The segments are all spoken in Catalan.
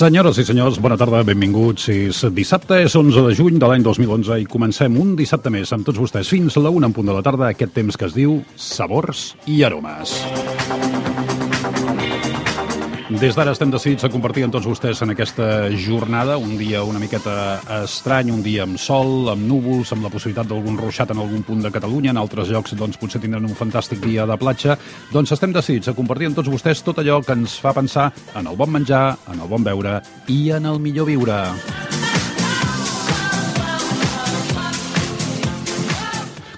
Senyores i senyors, bona tarda, benvinguts. És dissabte, és 11 de juny de l'any 2011 i comencem un dissabte més amb tots vostès fins a la 1 en punt de la tarda, aquest temps que es diu Sabors i Aromes. Des d'ara estem decidits a compartir amb tots vostès en aquesta jornada, un dia una miqueta estrany, un dia amb sol, amb núvols, amb la possibilitat d'algun ruixat en algun punt de Catalunya, en altres llocs doncs, potser tindran un fantàstic dia de platja, doncs estem decidits a compartir amb tots vostès tot allò que ens fa pensar en el bon menjar, en el bon beure i en el millor viure.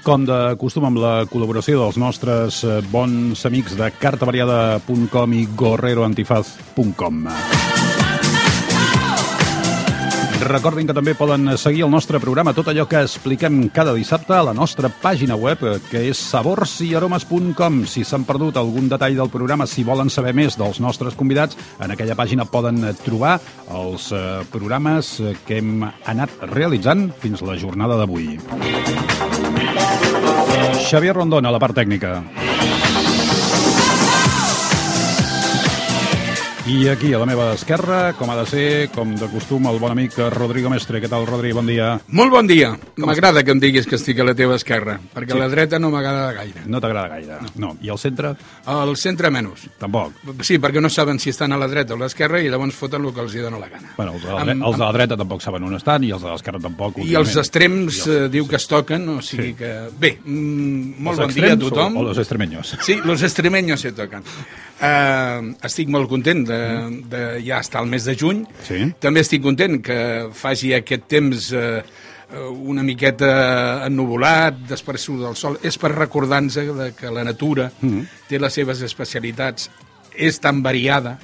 Com de costum amb la col·laboració dels nostres eh, bons amics de cartavariada.com i gorreroantifaz.com. Recordin que també poden seguir el nostre programa, tot allò que expliquem cada dissabte a la nostra pàgina web, que és saborsiaromes.com. Si s'han perdut algun detall del programa, si volen saber més dels nostres convidats, en aquella pàgina poden trobar els eh, programes que hem anat realitzant fins la jornada d'avui. Xavier Rondón, a la part tècnica. I aquí, a la meva esquerra, com ha de ser, com de costum, el bon amic Rodrigo Mestre. Què tal, Rodri? Bon dia. Molt bon dia. M'agrada que em diguis que estic a la teva esquerra, perquè Sí. la dreta no m'agrada gaire. No t'agrada gaire. No. I el centre? Al centre menys. Tampoc. Sí, perquè no saben si estan a la dreta o a l'esquerra i llavors foten el que els hi dona la gana. Bueno, els de, la, dre- els de la dreta tampoc saben on estan i els de l'esquerra tampoc. I els extrems I els- eh, diu que es toquen, o sigui Sí. que... Bé, mm, molt els bon dia a tothom. O, o los extremeños. Sí, los extremeños se toquen. Uh, estic molt content de, de ja estar al mes de juny. Sí. També estic content que faci aquest temps uh, una miqueta ennuvolat, després surt el sol. És per recordar-nos que la natura té les seves especialitats, és tan variada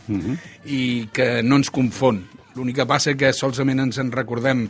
i que no ens confon. L'únic que passa que solament ens en recordem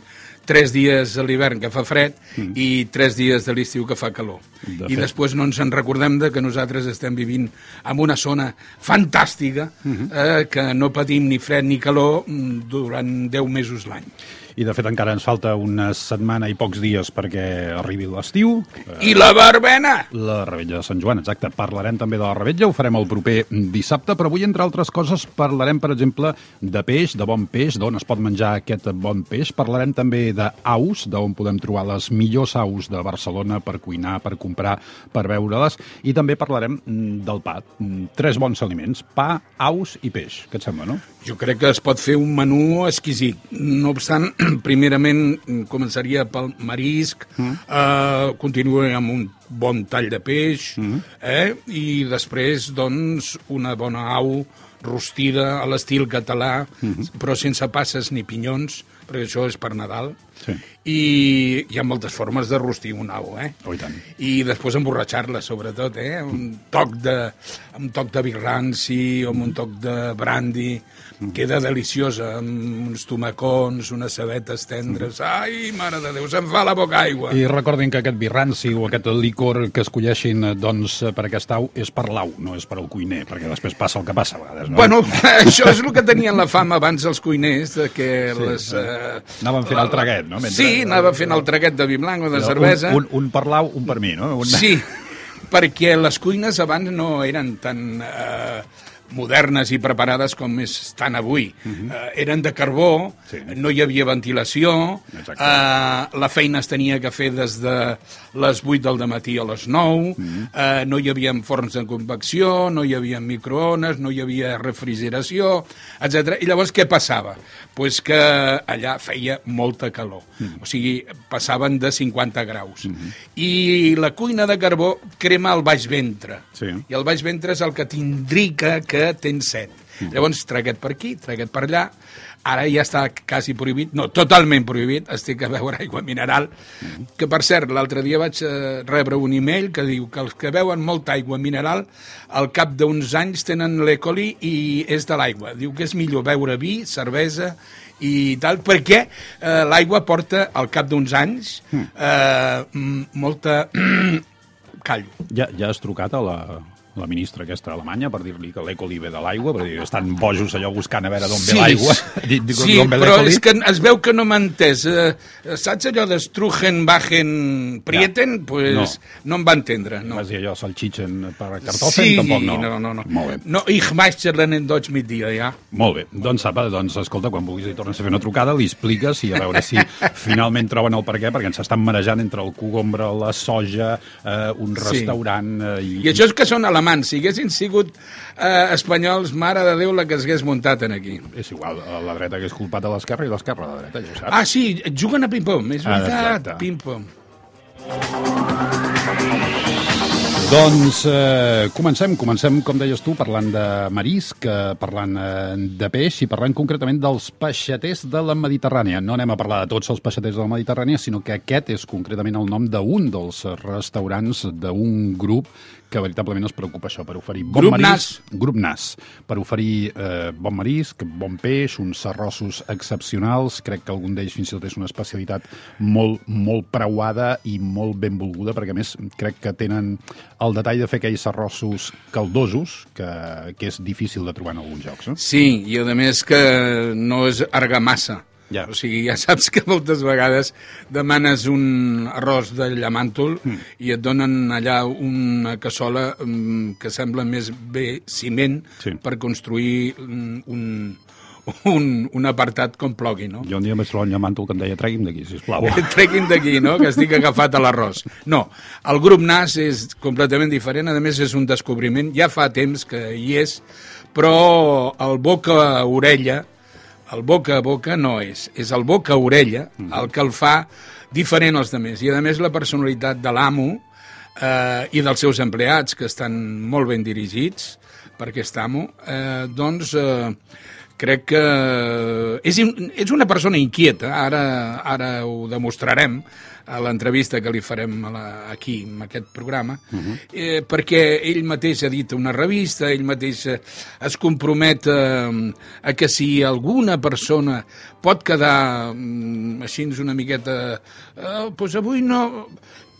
tres dies a l'hivern que fa fred i tres dies de l'estiu que fa calor. De I fet. després no ens en recordem de que nosaltres estem vivint en una zona fantàstica eh, que no patim ni fred ni calor mm, durant 10 mesos l'any. I, de fet, encara ens falta una setmana i pocs dies perquè arribi l'estiu. I la barbena! La Rebella de Sant Joan, exacte. Parlarem també de la Rebella, ho farem el proper dissabte, però avui, entre altres coses, parlarem, per exemple, de peix, de bon peix, d'on es pot menjar aquest bon peix. Parlarem també d'aus, d'on podem trobar les millors aus de Barcelona per cuinar, per comprar, per veure-les. I també parlarem mm, del pa. Mm, Tres bons aliments, pa, aus i peix. Què et sembla, no? Jo crec que es pot fer un menú exquisit. No obstant, primerament començaria pel marisc, mm. eh, continuaré amb un bon tall de peix, mm. eh, i després, doncs, una bona au rostida a l'estil català, mm -hmm. però sense passes ni pinyons, perquè això és per Nadal. Sí. I hi ha moltes formes de rostir un au, eh? Oh, i tant. i després emborratxar-la, sobretot, eh? Un toc de, un toc de birranci o un toc de brandy, queda deliciosa, amb uns tomacons, unes cebetes tendres. Ai, mare de Déu, se'm fa la boca aigua. I recordin que aquest birranci o aquest licor que escolleixin eh, doncs, per aquest au és per l'au, no és per al cuiner, perquè després passa el que passa a vegades, no? Bueno, això és el que tenien la fama abans els cuiners, de que sí, les... Eh, Anaven fent el traguet, no? Mentre- Sí, anava fent el traguet de vi blanc o de cervesa. Un, un, un per l'au, un per mi, no? Un... Sí, perquè les cuines abans no eren tan eh, modernes i preparades com estan avui. Uh -huh. eh, eren de carbó, Mhm. Sí. no hi havia ventilació, Exacte. eh, la feina es tenia que fer des de les 8 del matí a les 9, uh Mhm. -huh. eh, no hi havia forns de convecció, no hi havia microones, no hi havia refrigeració, etc. I llavors què passava? Pues que allà feia molta calor, uh Mhm. -huh. o sigui, passaven de 50 graus. Uh -huh. I la cuina de carbó crema el baix ventre, Sí. i el baix ventre és el que t'indrica que tens set. Mm. Llavors, traguet per aquí, traguet per allà, ara ja està quasi prohibit, no, totalment prohibit, estic a beure aigua mineral, Mm. que per cert, l'altre dia vaig eh, rebre un email que diu que els que beuen molta aigua mineral al cap d'uns anys tenen l'E. i és de l'aigua. Diu que és millor beure vi, cervesa i tal, perquè eh, l'aigua porta al cap d'uns anys eh, mm, molta... callo. Ja, ja has trucat a la, la ministra aquesta alemanya per dir-li que l'Ecoli ve de l'aigua, perquè estan bojos allò buscant a veure d'on Sí, ve l'aigua. sí, Sí, ve però és que es veu que no m'ha entès. Eh, saps allò de Strugen, Bagen, Prieten? Ja. Pues no. no em va entendre. No. Vas dir allò, salchichen per Kartoffeln? sí, Tampoc no. no, no, no. Molt bé. No, ich meisterlen en Deutsch mit dir, ja. Molt bé. Doncs, apa, doncs, escolta, quan vulguis li tornes a fer una trucada, li expliques i a veure si finalment troben el per què, perquè ens estan marejant entre el cogombre, la soja, eh, un Sí. restaurant... Eh, i, I això és que són alemans. Si haguessin sigut eh, espanyols, mare de Déu, la que es hagués muntat en aquí. És igual, la dreta hagués culpat a l'esquerra i l'esquerra a la dreta, ja ho saps. Ah, sí, juguen a ping-pong, és Ah, veritat, exacte. ping-pong. Doncs eh, comencem, comencem, com deies tu, parlant de marisc, eh, parlant eh, de peix i parlant concretament dels peixaters de la Mediterrània. No anem a parlar de tots els peixaters de la Mediterrània, sinó que aquest és concretament el nom d'un dels restaurants d'un grup que veritablement es preocupa això, per oferir bon Grup marisc. Grup Nas. Per oferir eh, bon marisc, bon peix, uns arrossos excepcionals. Crec que algun d'ells fins i tot és una especialitat molt, molt preuada i molt benvolguda, perquè a més crec que tenen el detall de fer aquells arrossos caldosos, que, que és difícil de trobar en alguns llocs. Eh? Sí, i a més que no és argamassa. Ja. O sigui, ja saps que moltes vegades demanes un arròs de llamàntol mm. i et donen allà una cassola mm, que sembla més bé ciment Sí. per construir mm, un, un, un apartat com plogui, no? Jo un dia vaig trobar un llamàntol que em deia tregui'm d'aquí, sisplau. Treguin d'aquí, no?, que estic agafat a l'arròs. No, el grup NAS és completament diferent, a més és un descobriment, ja fa temps que hi és, però el boca-orella, el boca a boca no és, és el boca a orella el que el fa diferent als demés. I a més la personalitat de l'amo eh, i dels seus empleats, que estan molt ben dirigits per aquest amo, eh, doncs eh, crec que és, és una persona inquieta, ara, ara ho demostrarem a l'entrevista que li farem a la, aquí, en aquest programa, uh -huh. eh, perquè ell mateix ha dit a una revista, ell mateix eh, es compromet eh, a que si alguna persona pot quedar mm, així una miqueta... Eh, doncs avui no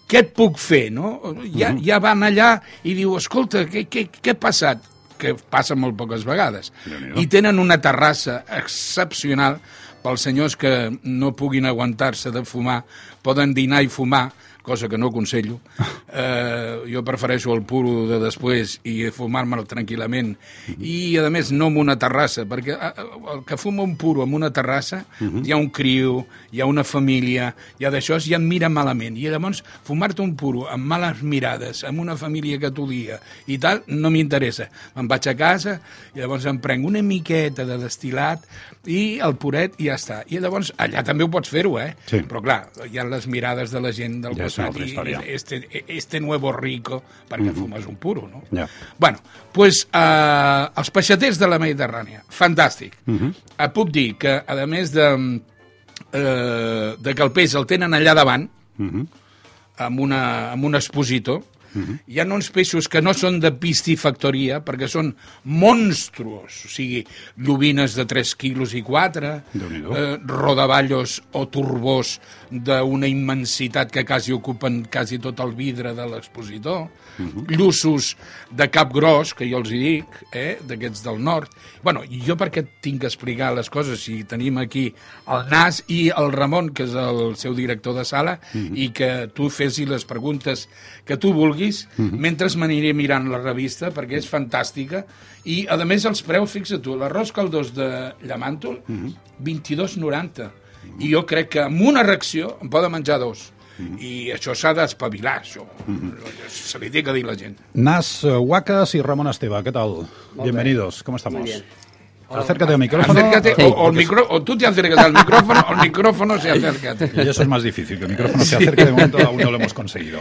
què et puc fer, no? Ja, ja van allà i diu, escolta, què, què, què ha passat? Que passa molt poques vegades. I tenen una terrassa excepcional pels senyors que no puguin aguantar-se de fumar, poden dinar i fumar, cosa que no aconsello. Eh, jo prefereixo el puro de després i fumar-me'l tranquil·lament. I, a més, no en una terrassa, perquè eh, el que fuma un puro en una terrassa, hi ha un criu, hi ha una família, hi ha d'això, i em mira malament. I llavors, fumar-te un puro amb males mirades, amb una família que t'odia i tal, no m'interessa. Me'n vaig a casa i llavors em prenc una miqueta de destil·lat i el puret i ja està. I llavors allà també ho pots fer-ho, eh? Sí. Però clar, hi ha les mirades de la gent del Ja costat i este, este nuevo rico, perquè fumes un puro, no? Ja. Bueno, pues, eh, els peixaters de la Mediterrània, fantàstic. Et puc dir que, a més de, eh, de que el peix el tenen allà davant, amb, una, amb un expositor, hi ha uns peixos que no són de piscifactoria, perquè són monstruos, o sigui, llobines de 3 quilos i 4, Déu-n'hi-do. eh, rodaballos o turbós d'una immensitat que quasi ocupen quasi tot el vidre de l'expositor, llussos de cap gros, que jo els hi dic, eh, d'aquests del nord. bueno, jo per què tinc que explicar les coses si tenim aquí el Nas i el Ramon, que és el seu director de sala, i que tu fessis les preguntes que tu vulguis, mentre m'aniré mirant la revista, perquè és fantàstica, i a més els preus, fixa't tu, l'arròs caldós de Llamàntol, 22,90. I jo crec que amb una reacció en poden menjar dos. I això s'ha d'espavilar, això. Se li té que dir la gent. Nas eh, Huacas y Ramón Esteva, ¿qué tal? Bienvenidos, ¿cómo estamos? Muy bien. Acércate al micrófono. Acércate, Sí. o, o el micro, o tú te acercas al micrófono, o el micrófono se acerca. Y eso es más difícil, que el micrófono se acerque, de momento aún no lo hemos conseguido.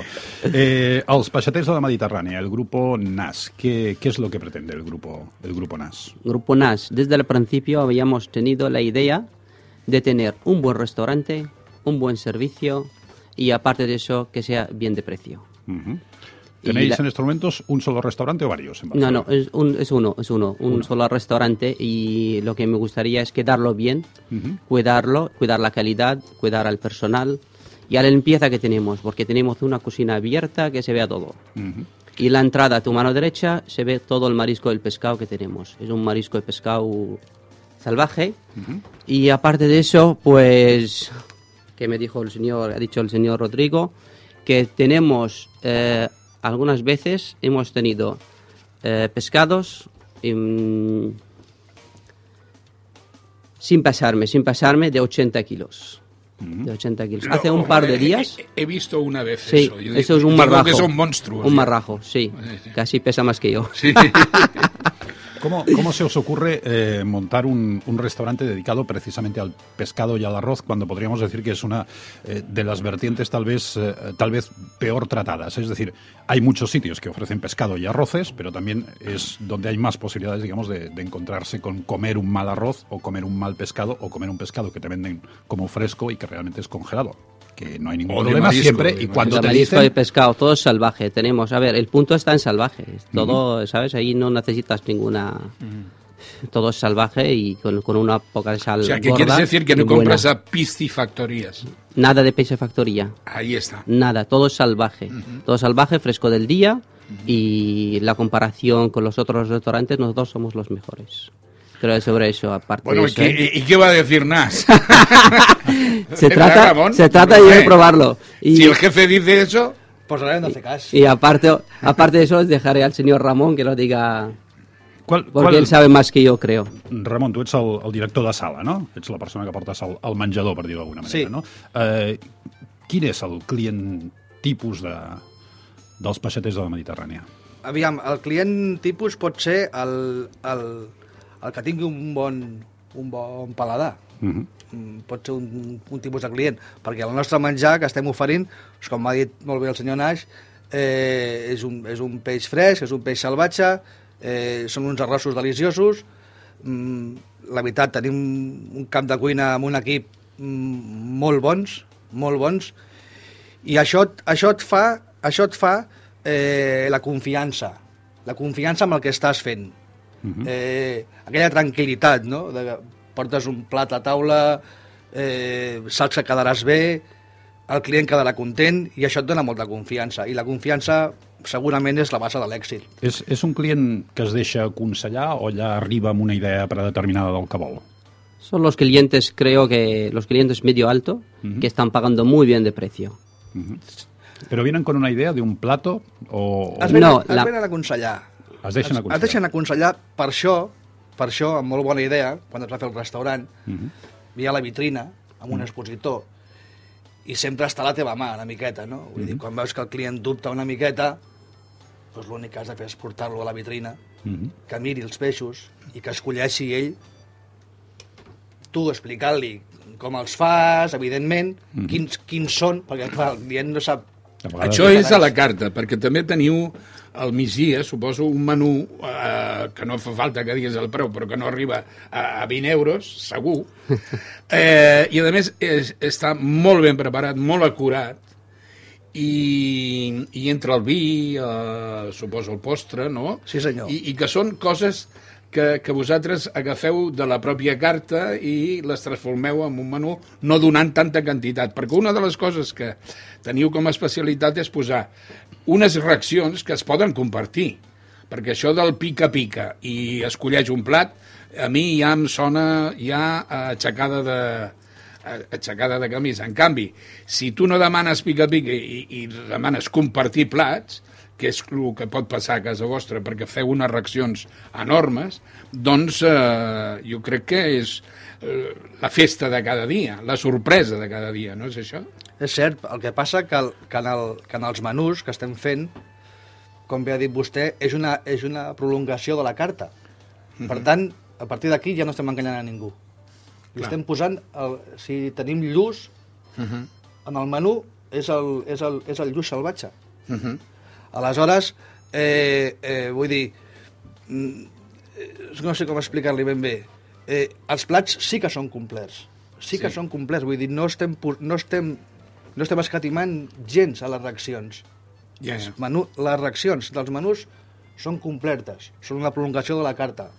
Eh, els peixaters de la Mediterrània, el grupo NAS, ¿qué, qué es lo que pretende el grupo, el grupo NAS? Grupo NAS, desde el principio habíamos tenido la idea de tener un buen restaurante, un buen servicio y aparte de eso que sea bien de precio. Y ¿Tenéis la- en estos momentos un solo restaurante o varios? en No, no, es, un- es uno, es uno, un solo restaurante y lo que me gustaría es quedarlo bien, cuidarlo, cuidar la calidad, cuidar al personal y a la limpieza que tenemos, porque tenemos una cocina abierta que se vea todo. Ujú. Y la entrada a tu mano derecha se ve todo el marisco del pescado que tenemos. Es un marisco de pescado salvaje. Y aparte de eso, pues, que me dijo el señor, ha dicho el señor Rodrigo, que tenemos, eh, algunas veces hemos tenido eh, pescados mm, sin pasarme, sin pasarme de 80 kilos. De 80 kilos. Hace un par de He- días... He, he visto una vez Sí, eso. Yo eso es un que marrajo. es un monstruo. Un marrajo, sí. Sí, sí. Casi pesa más que yo. ¿Cómo, cómo se os ocurre eh, montar un, un restaurante dedicado precisamente al pescado y al arroz cuando podríamos decir que es una eh, de las vertientes tal vez, eh, tal vez peor tratadas? Es decir, hay muchos sitios que ofrecen pescado y arroces, pero también es donde hay más posibilidades, digamos, de encontrarse con comer un mal arroz o comer un mal pescado o comer un pescado que te venden como fresco y que realmente es congelado. Que no hay ningún O de problema marisco, siempre de y cuando De te marisco dicen... y pescado, todo es salvaje. Tenemos, a ver, el punto está en salvaje. Todo, ¿sabes? Ahí no necesitas ninguna... Todo es salvaje y con, con una poca de sal O sea, ¿qué gorda quieres decir? Que no buena. compras a piscifactorías. Nada de piscifactoría. Ahí está. Nada, todo es salvaje. Todo salvaje, fresco del día y la comparación con los otros restaurantes, nosotros somos los mejores. Creo sobre eso, aparte Bueno, de ¿y eso, ¿eh? qué, y qué va a decir Nas? se ¿Verdad, trata, Ramón? se trata No de sé. probarlo. Y, Si el jefe dice eso, Pues ara hem de fer cas. y aparte, aparte de eso, dejaré al señor Ramón que lo diga, ¿Cuál- porque cuál- él sabe más que yo, creo. Ramon, tu ets el, el director de sala, no? Ets la persona que portes el, el menjador, per dir-ho d'alguna manera, Sí. no? Eh, quin és el client tipus de, dels peixaters de la Mediterrània? Aviam, el client tipus pot ser el, el, el que tingui un bon, un bon paladar. -huh. Mm, pot ser un, un tipus de client, perquè el nostre menjar que estem oferint, doncs, com ha dit molt bé el senyor Naix, eh, és, un, és un peix fresc, és un peix salvatge, eh, són uns arrossos deliciosos, mm, la veritat, tenim un camp de cuina amb un equip mm, molt bons, molt bons, i això, això et fa, això et fa eh, la confiança, la confiança amb el que estàs fent. Uh -huh. eh, aquella tranquil·litat, no? De, que portes un plat a taula, eh, saps que quedaràs bé, el client quedarà content i això et dona molta confiança. I la confiança segurament és la base de l'èxit. És, és un client que es deixa aconsellar o ja arriba amb una idea predeterminada del que vol? Son los clientes, creo que los clientes medio alto, que están pagando muy bien de precio. Però vienen con una idea de un plato o... o Es venen, No, es la- venen a aconsellar. Es deixen aconsellar. Es deixen aconsellar. Per això, per això, amb molt bona idea, quan es va fer el restaurant, Mhm. hi ha la vitrina amb un expositor i sempre està a la teva mà, una miqueta, no? Vull dir, Mhm. quan veus que el client dubta una miqueta, doncs l'únic que has de fer és portar-lo a la vitrina, Mhm. que miri els peixos i que escolleixi ell tu explicant-li com els fas, evidentment, Mhm. quins, quins són, perquè clar, el client no sap... Això és a la carta, perquè també teniu al migdia, suposo, un menú eh, que no fa falta que diguis el preu, però que no arriba a, a 20 euros, segur. Eh, I, a més, és, està molt ben preparat, molt acurat, i, i entre el vi, eh, suposo el postre, no? Sí, senyor. I, i que són coses que, que vosaltres agafeu de la pròpia carta i les transformeu en un menú no donant tanta quantitat. Perquè una de les coses que teniu com a especialitat és posar unes reaccions que es poden compartir. Perquè això del pica-pica i escolleix un plat, a mi ja em sona ja aixecada de, aixecada de camisa. En canvi, si tu no demanes pica-pica i, i demanes compartir plats, que és el que pot passar a casa vostra perquè feu unes reaccions enormes, doncs eh, jo crec que és eh, la festa de cada dia, la sorpresa de cada dia, no és això? És cert, el que passa que, el, que, en el, que en els menús que estem fent, com bé ha dit vostè, és una, és una prolongació de la carta. Per tant, a partir d'aquí ja no estem enganyant a ningú. Clar. estem posant, el, si tenim lluç, en el menú és el, és el, és el lluç salvatge. Uh -huh. Aleshores, eh, eh, vull dir, mm, eh, no sé com explicar-li ben bé, eh, els plats sí que són complets, sí que Sí. són complets, vull dir, no estem, no estem, no estem escatimant gens a les reaccions. Ja, Els ja. menú, les reaccions dels menús són completes, són una prolongació de la carta.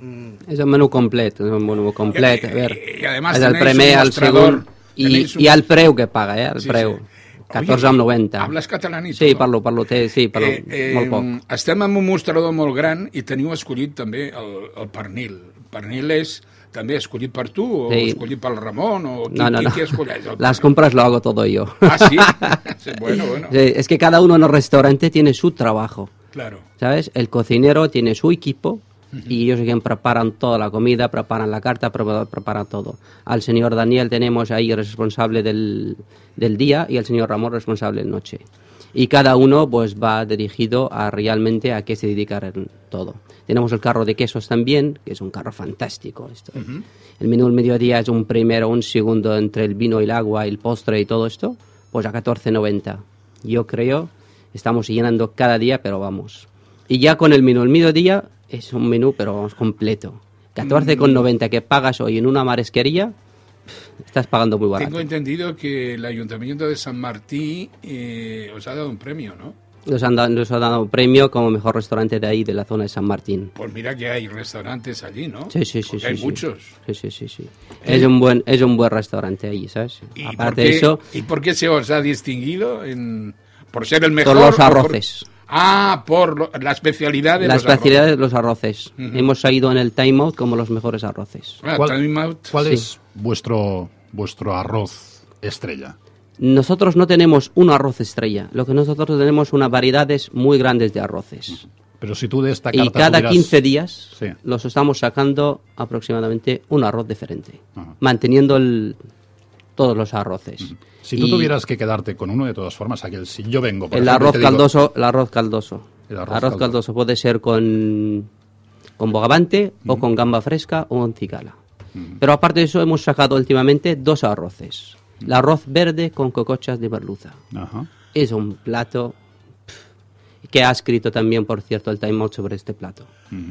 Mm, Es un menú completo, es un menú completo. A ver, Y- y además es el primer, segundo y, tenéis un- y al preu que paga, ¿eh? Al Sí, preu. sí. 14 amb 90. Hables català i Sí, parlo, parlo, té, sí, parlo eh, eh, molt poc. Estem en un mostrador molt gran i teniu escollit també el, el pernil. El pernil és també escollit per tu o Sí. escollit pel Ramon o qui, No, no, qui, no. qui escolleix? El Las compras lo hago todo yo. Ah, sí? sí bueno, bueno, Sí, Es que cada uno en el restaurante tiene su trabajo, claro. ¿sabes? El cocinero tiene su equipo y ellos quien preparan toda la comida, preparan la carta, prepa- preparan todo. Al señor Daniel tenemos ahí responsable del, del día y al señor Ramón responsable de noche. Y cada uno pues va dirigido a realmente a qué se dedica todo. Tenemos el carro de quesos también, que es un carro fantástico. Esto. El menú del mediodía es un primero, un segundo entre el vino y el agua, el postre y todo esto, pues a 14.90. Yo creo, estamos llenando cada día, pero vamos. Y ya con el menú del mediodía es un menú, pero vamos, completo. 14,90 que pagas hoy en una marisquería, pff, estás pagando muy barato. Tengo entendido que el Ayuntamiento de San Martí eh, os ha dado un premio, ¿no? Nos han, dado, nos han dado un premio como mejor restaurante de ahí, de la zona de San Martín. Pues mira que hay restaurantes allí, ¿no? Sí, sí, sí. Porque sí, hay sí. muchos. Sí, sí, sí. sí. Es, un buen, es un buen restaurante ahí, ¿sabes? ¿Y por, Aparte qué, de eso, ¿Y por qué se os ha distinguido en, por ser el mejor? por los o por- arroces. Ah, por lo- la especialidad de La los especialidad arroces. de los arroces. Hemos salido en el time out como los mejores arroces. Ah, ¿Cuál- time out. ¿Cuál Sí. es vuestro, vuestro arroz estrella? Nosotros no tenemos un arroz estrella. Lo que nosotros tenemos una variedades muy grandes de arroces. Pero si tú de esta carta Y cada tuvieras- 15 días Sí. los estamos sacando aproximadamente un arroz diferente, manteniendo el- todos los arroces. Si tú Y tuvieras que quedarte con uno de todas formas, aquel, si yo vengo... por el ejemplo, arroz digo- caldoso, el arroz caldoso. El arroz arroz, caldoso. caldoso puede ser con con bogavante o con gamba fresca o con cigala. Pero aparte de eso hemos sacado últimamente dos arroces. El arroz verde con cocochas de merluza. Ajá. Es un plato que ha escrito también, por cierto, el Time Out sobre este plato.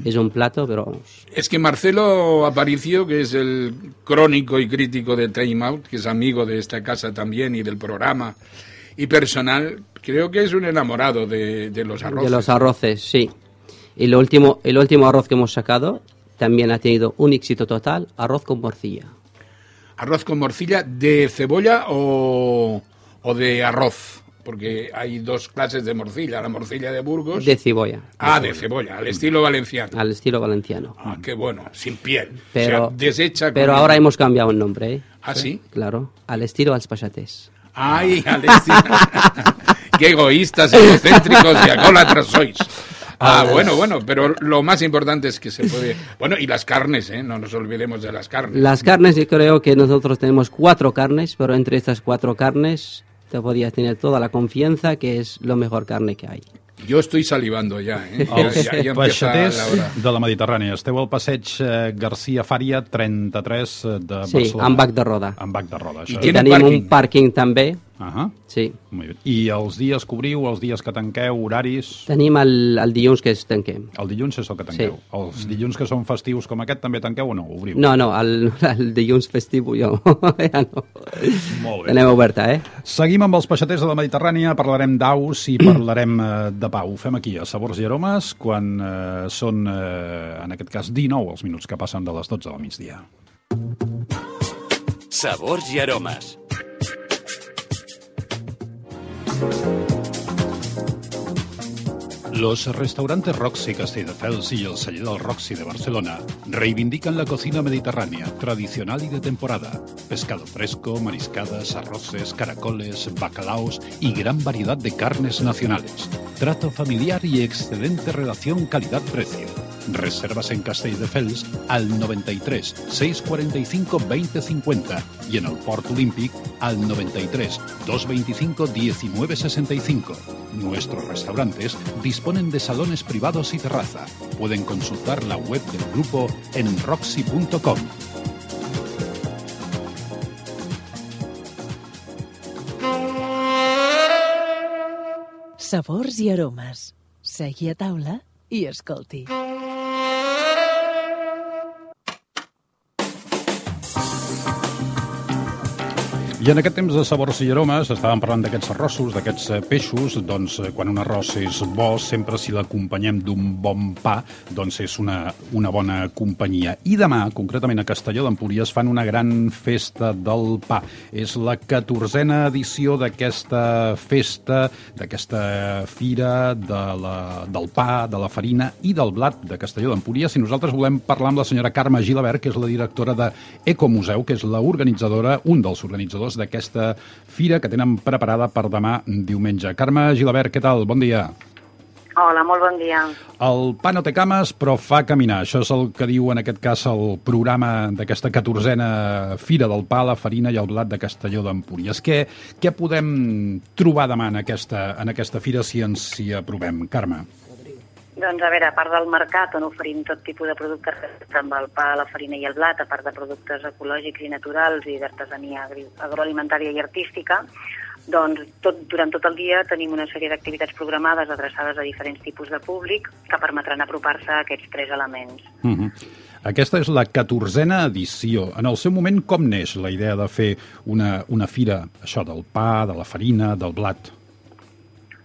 Es un plato, pero Es que Marcelo Aparicio, que es el crónico y crítico de Time Out, que es amigo de esta casa también y del programa, y personal, creo que es un enamorado de, de los arroces. de los arroces, sí. Y lo último, el último arroz que hemos sacado también ha tenido un éxito total, arroz con morcilla. ¿Arroz con morcilla de cebolla o, o de arroz? Porque hay dos clases de morcilla, la morcilla de Burgos. De cebolla, ah, de cebolla, al estilo valenciano. al estilo valenciano. Ah, qué bueno, sin piel. Pero, o sea, deshecha con pero ahora hemos cambiado el nombre, ¿eh? ¿Ah, sí? Claro, al estilo als pachatés. Ay, al estilo... qué egoístas, egocéntricos y agólatras sois. Ah, bueno, bueno, pero lo más importante es que se puede... Bueno, y las carnes, ¿eh? No nos olvidemos de las carnes. Las carnes, yo creo que nosotros tenemos cuatro carnes, pero entre estas cuatro carnes te podías tener toda la confianza que es lo mejor carne que hay. Yo estoy salivando ya, ¿eh? Els ya empieza peixaters la de la Mediterrània. Esteu al passeig Garcia Fària 33 de Sí, Barcelona. amb bac de roda. Amb bac de roda, I això. I Tiene tenim pàrquing. un pàrquing també, Ahà. sí. Molt bé. I els dies que obriu, els dies que tanqueu, horaris... Tenim el, el dilluns que es tanquem. El dilluns és el que tanqueu. Sí. Els dilluns que són festius com aquest també tanqueu o no? Obriu? No, no, el, el dilluns festiu jo ja no. Molt bé. Tenem oberta, eh? Seguim amb els peixaters de la Mediterrània, parlarem d'aus i parlarem eh, de pau. Ho fem aquí, a Sabors i Aromes, quan eh, són, eh, en aquest cas, 19 els minuts que passen de les 12 del migdia. Sabors i aromes. Los restaurantes Roxy Castelldefels y el del Roxy de Barcelona reivindican la cocina mediterránea, tradicional y de temporada. Pescado fresco, mariscadas, arroces, caracoles, bacalaos y gran variedad de carnes nacionales. Trato familiar y excelente relación calidad-precio. Reservas en Castelldefels al 93 645 2050 y en el Port Olímpic al 93 225 1965. Nuestros restaurantes disponen de salones privados y terraza. Pueden consultar la web del grupo en roxy.com. Sabors i aromes. Segui a taula i escolti. I en aquest temps de sabors i aromes estàvem parlant d'aquests arrossos, d'aquests eh, peixos, doncs eh, quan un arròs és bo, sempre si l'acompanyem d'un bon pa, doncs és una, una bona companyia. I demà, concretament a Castelló d'Empúries, fan una gran festa del pa. És la catorzena edició d'aquesta festa, d'aquesta fira de la, del pa, de la farina i del blat de Castelló d'Empúries. I nosaltres volem parlar amb la senyora Carme Gilabert, que és la directora de Ecomuseu, que és l'organitzadora, un dels organitzadors organitzadors d'aquesta fira que tenen preparada per demà diumenge. Carme Gilabert, què tal? Bon dia. Hola, molt bon dia. El pa no té cames, però fa caminar. Això és el que diu, en aquest cas, el programa d'aquesta catorzena Fira del Pa, la farina i el blat de Castelló d'Empúries. Què, què podem trobar demà en aquesta, en aquesta fira si ens hi aprovem? Carme. Doncs a veure, a part del mercat on oferim tot tipus de productes amb el pa, la farina i el blat, a part de productes ecològics i naturals i d'artesania agroalimentària i artística, doncs tot, durant tot el dia tenim una sèrie d'activitats programades adreçades a diferents tipus de públic que permetran apropar-se a aquests tres elements. Mhm. -huh. Aquesta és la catorzena edició. En el seu moment, com neix la idea de fer una, una fira, això del pa, de la farina, del blat?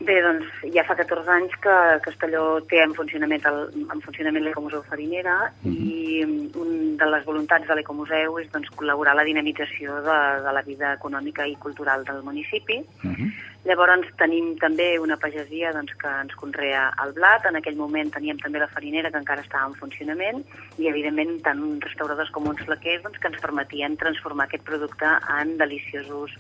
Bé, doncs ja fa 14 anys que Castelló té en funcionament, el, en funcionament l'Ecomuseu Farinera uh -huh. i mhm. un de les voluntats de l'Ecomuseu és doncs, col·laborar a la dinamització de, de la vida econòmica i cultural del municipi. Uh -huh. Llavors tenim també una pagesia doncs, que ens conrea el blat, en aquell moment teníem també la farinera que encara estava en funcionament i evidentment tant restauradors com uns flaquers doncs, que ens permetien transformar aquest producte en deliciosos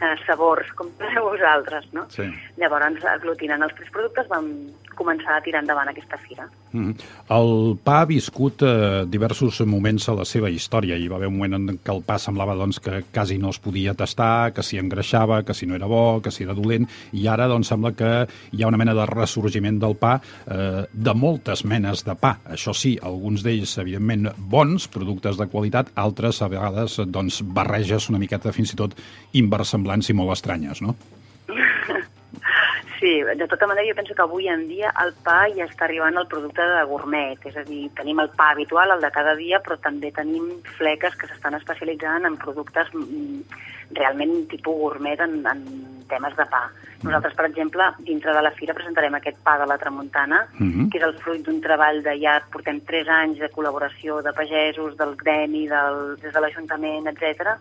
eh, sabors, com sabeu vosaltres, no? Sí. Llavors, aglutinant els tres productes, vam començar a tirar endavant aquesta fira. Mm -hmm. El pa ha viscut eh, diversos moments a la seva història. Hi va haver un moment en què el pa semblava doncs, que quasi no es podia tastar, que si engreixava, que si no era bo, que si era dolent, i ara doncs, sembla que hi ha una mena de ressorgiment del pa, eh, de moltes menes de pa. Això sí, alguns d'ells, evidentment, bons, productes de qualitat, altres, a vegades, doncs, barreges una miqueta fins i tot inversemblants i molt estranyes, no? Sí, de tota manera jo penso que avui en dia el pa ja està arribant al producte de gourmet, és a dir, tenim el pa habitual, el de cada dia, però també tenim fleques que s'estan especialitzant en productes mm, realment tipus gourmet en, en temes de pa. Nosaltres, per exemple, dintre de la fira presentarem aquest pa de la Tramuntana, uh -huh. que és el fruit d'un treball de ja portem 3 anys de col·laboració de pagesos, del gremi, del, des de l'Ajuntament, etc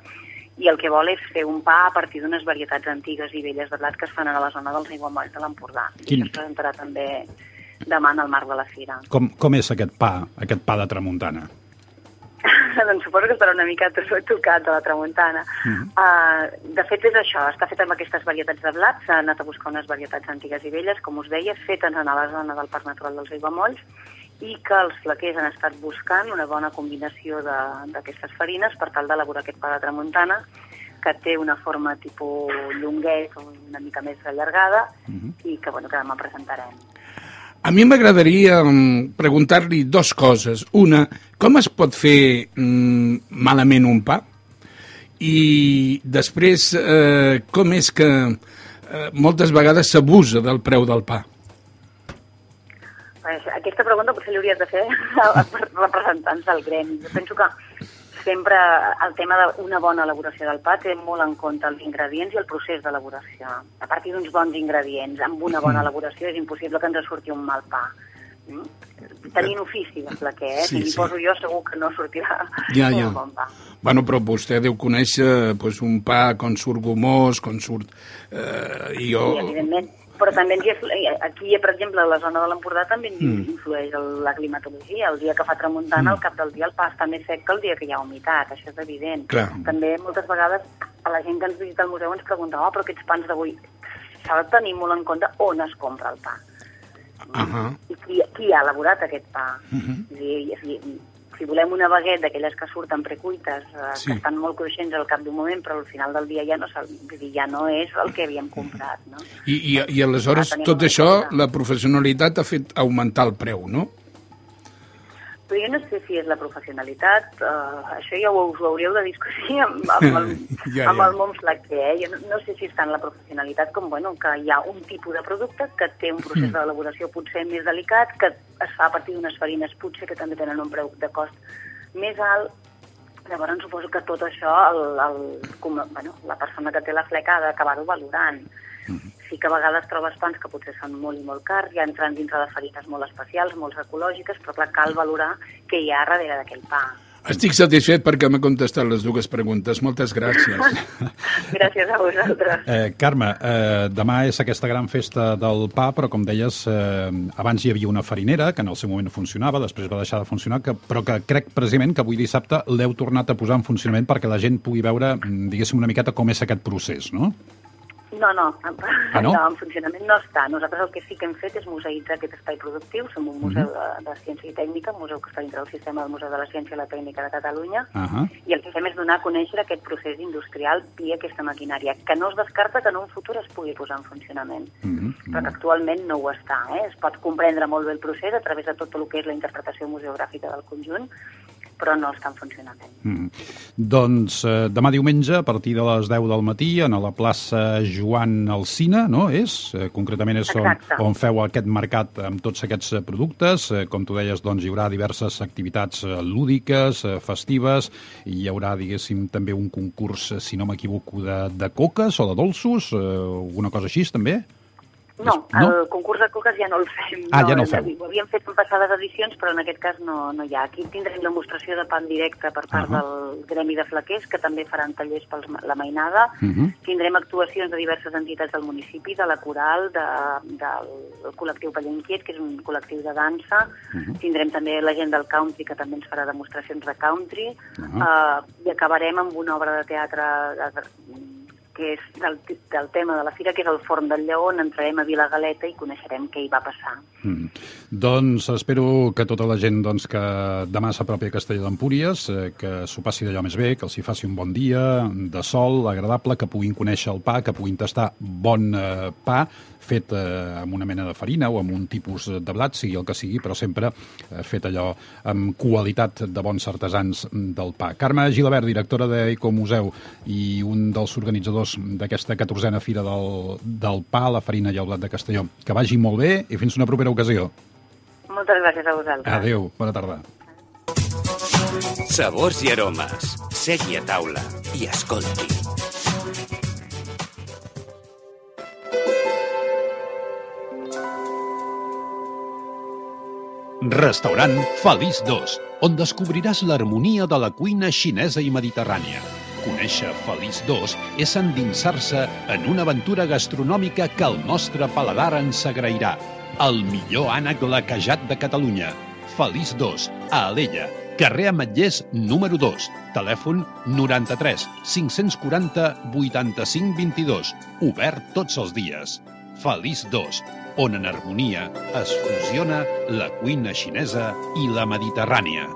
i el que vol és fer un pa a partir d'unes varietats antigues i velles de blat que es fan a la zona dels aiguamolls de l'Empordà. Quin... I es presentarà també demà en el marc de la fira. Com, com és aquest pa, aquest pa de tramuntana? doncs suposo que estarà una mica tocat de la tramuntana. Uh -huh. uh, de fet és això, està fet amb aquestes varietats de blat, s'ha anat a buscar unes varietats antigues i velles, com us deia, fetes en la zona del Parc Natural dels Aiguamolls, i que els flaquers han estat buscant una bona combinació d'aquestes farines per tal d'elaborar aquest pa de tramuntana que té una forma tipus llonguet una mica més allargada uh mhm. -huh. i que, bueno, que demà presentarem. A mi m'agradaria mm, preguntar-li dues coses. Una, com es pot fer mm, malament un pa? I després, eh, com és que eh, moltes vegades s'abusa del preu del pa? Pues, aquesta pregunta potser l'hauries de fer als representants del gremi. Jo penso que sempre el tema d'una bona elaboració del pa té molt en compte els ingredients i el procés d'elaboració. A partir d'uns bons ingredients, amb una bona elaboració, és impossible que ens surti un mal pa. Mm? Tenint ofici de flaquer, eh? Sí, si sí. poso jo segur que no sortirà ja, ja. un bon pa. Bueno, però vostè deu conèixer pues, un pa com surt gomós, com surt... Eh, i jo... Sí, evidentment però també ens hi, aquí, per exemple, a la zona de l'Empordà també ens mm. influeix la climatologia. El dia que fa tramuntana, mm. al cap del dia el pa està més sec que el dia que hi ha humitat, això és evident. Clar. També moltes vegades a la gent que ens visita al museu ens pregunta oh, però aquests pans d'avui s'ha de tenir molt en compte on es compra el pa. Uh -huh. I qui, qui ha elaborat aquest pa. Uh -huh. I, i, si volem una baguet d'aquelles que surten precuites, eh, sí. que estan molt cruixents al cap d'un moment, però al final del dia ja no, ja no és el que havíem comprat. No? I, i, i aleshores tot això, la professionalitat ha fet augmentar el preu, no? Però jo no sé si és la professionalitat, uh, això ja ho, us ho hauríeu de discutir amb, amb, el, ja, ja. amb el món flaquer. Eh? Jo no, no sé si està en la professionalitat com bueno, que hi ha un tipus de producte que té un procés mm. d'elaboració potser més delicat, que es fa a partir d'unes farines potser que també tenen un preu de cost més alt, Llavors suposo que tot això el, el, com, bueno, la persona que té la fleca ha d'acabar-ho valorant. Sí que a vegades trobes pans que potser són molt i molt cars, ja entren dintre de farines molt especials, molt ecològiques, però clar, cal valorar què hi ha darrere d'aquell pa. Estic satisfet perquè m'ha contestat les dues preguntes. Moltes gràcies. Gràcies a vosaltres. Eh, Carme, eh, demà és aquesta gran festa del pa, però com deies, eh, abans hi havia una farinera que en el seu moment funcionava, després va deixar de funcionar, que, però que crec precisament que avui dissabte l'heu tornat a posar en funcionament perquè la gent pugui veure, mm, diguéssim, una miqueta com és aquest procés, no? No, no, Ah, no? en funcionament no està. Nosaltres el que sí que hem fet és museïtzar aquest espai productiu. Som un museu de, de ciència i tècnica, un museu que està dintre del sistema del Museu de la Ciència i la Tècnica de Catalunya, Ahà. i el que fem és donar a conèixer aquest procés industrial via aquesta maquinària, que no es descarta que en un futur es pugui posar en funcionament, Mhm, però que actualment no ho està. Eh? Es pot comprendre molt bé el procés a través de tot el que és la interpretació museogràfica del conjunt, però no està en funcionament. Mm. Doncs eh, demà diumenge, a partir de les 10 del matí, a la plaça Joan Alcina, no? És? Eh, concretament és on, Exacte. on feu aquest mercat amb tots aquests eh, productes. Eh, com tu deies, doncs hi haurà diverses activitats eh, lúdiques, eh, festives, i hi haurà, diguéssim, també un concurs, si no m'equivoco, de, de coques o de dolços, eh, alguna cosa així, també? No, No? el concurs de coques ja no el fem. Ah, ja no el feu. Ho havíem fet en passades edicions, però en aquest cas no, no hi ha. Aquí tindrem demostració de pa en directe per part Ah. del Gremi de Flaquers, que també faran tallers per la mainada. Mhm. Tindrem actuacions de diverses entitats del municipi, de la Coral, de, del col·lectiu Paller Inquiet, que és un col·lectiu de dansa. Mhm. Tindrem també la gent del country, que també ens farà demostracions de country. Ah. Uh, I acabarem amb una obra de teatre de, que és del, del tema de la fira, que és el Forn del Lleó, on entrarem a Vilagaleta i coneixerem què hi va passar. Mm. Doncs espero que tota la gent doncs, que demà s'apropi a Castelló d'Empúries, eh, que s'ho passi d'allò més bé, que els hi faci un bon dia, de sol, agradable, que puguin conèixer el pa, que puguin tastar bon eh, pa, fet eh, amb una mena de farina o amb un tipus de blat, sigui el que sigui, però sempre eh, fet allò amb qualitat de bons artesans del pa. Carme Gilabert, directora d'Ecomuseu i un dels organitzadors d'aquesta 14a Fira del, del Pa, la farina i el blat de Castelló. Que vagi molt bé i fins una propera ocasió. Moltes gràcies a vosaltres. Adéu, bona tarda. Sabors i aromes. Segui a taula i escolti. Restaurant Feliç 2, on descobriràs l'harmonia de la cuina xinesa i mediterrània. Conèixer Feliç 2 és endinsar-se en una aventura gastronòmica que el nostre paladar ens agrairà. El millor ànec laquejat de Catalunya. Feliç 2, a Alella, carrer Ametllers número 2, telèfon 93 540 85 22, obert tots els dies. Feliç 2, on en harmonia es fusiona la cuina xinesa i la mediterrània.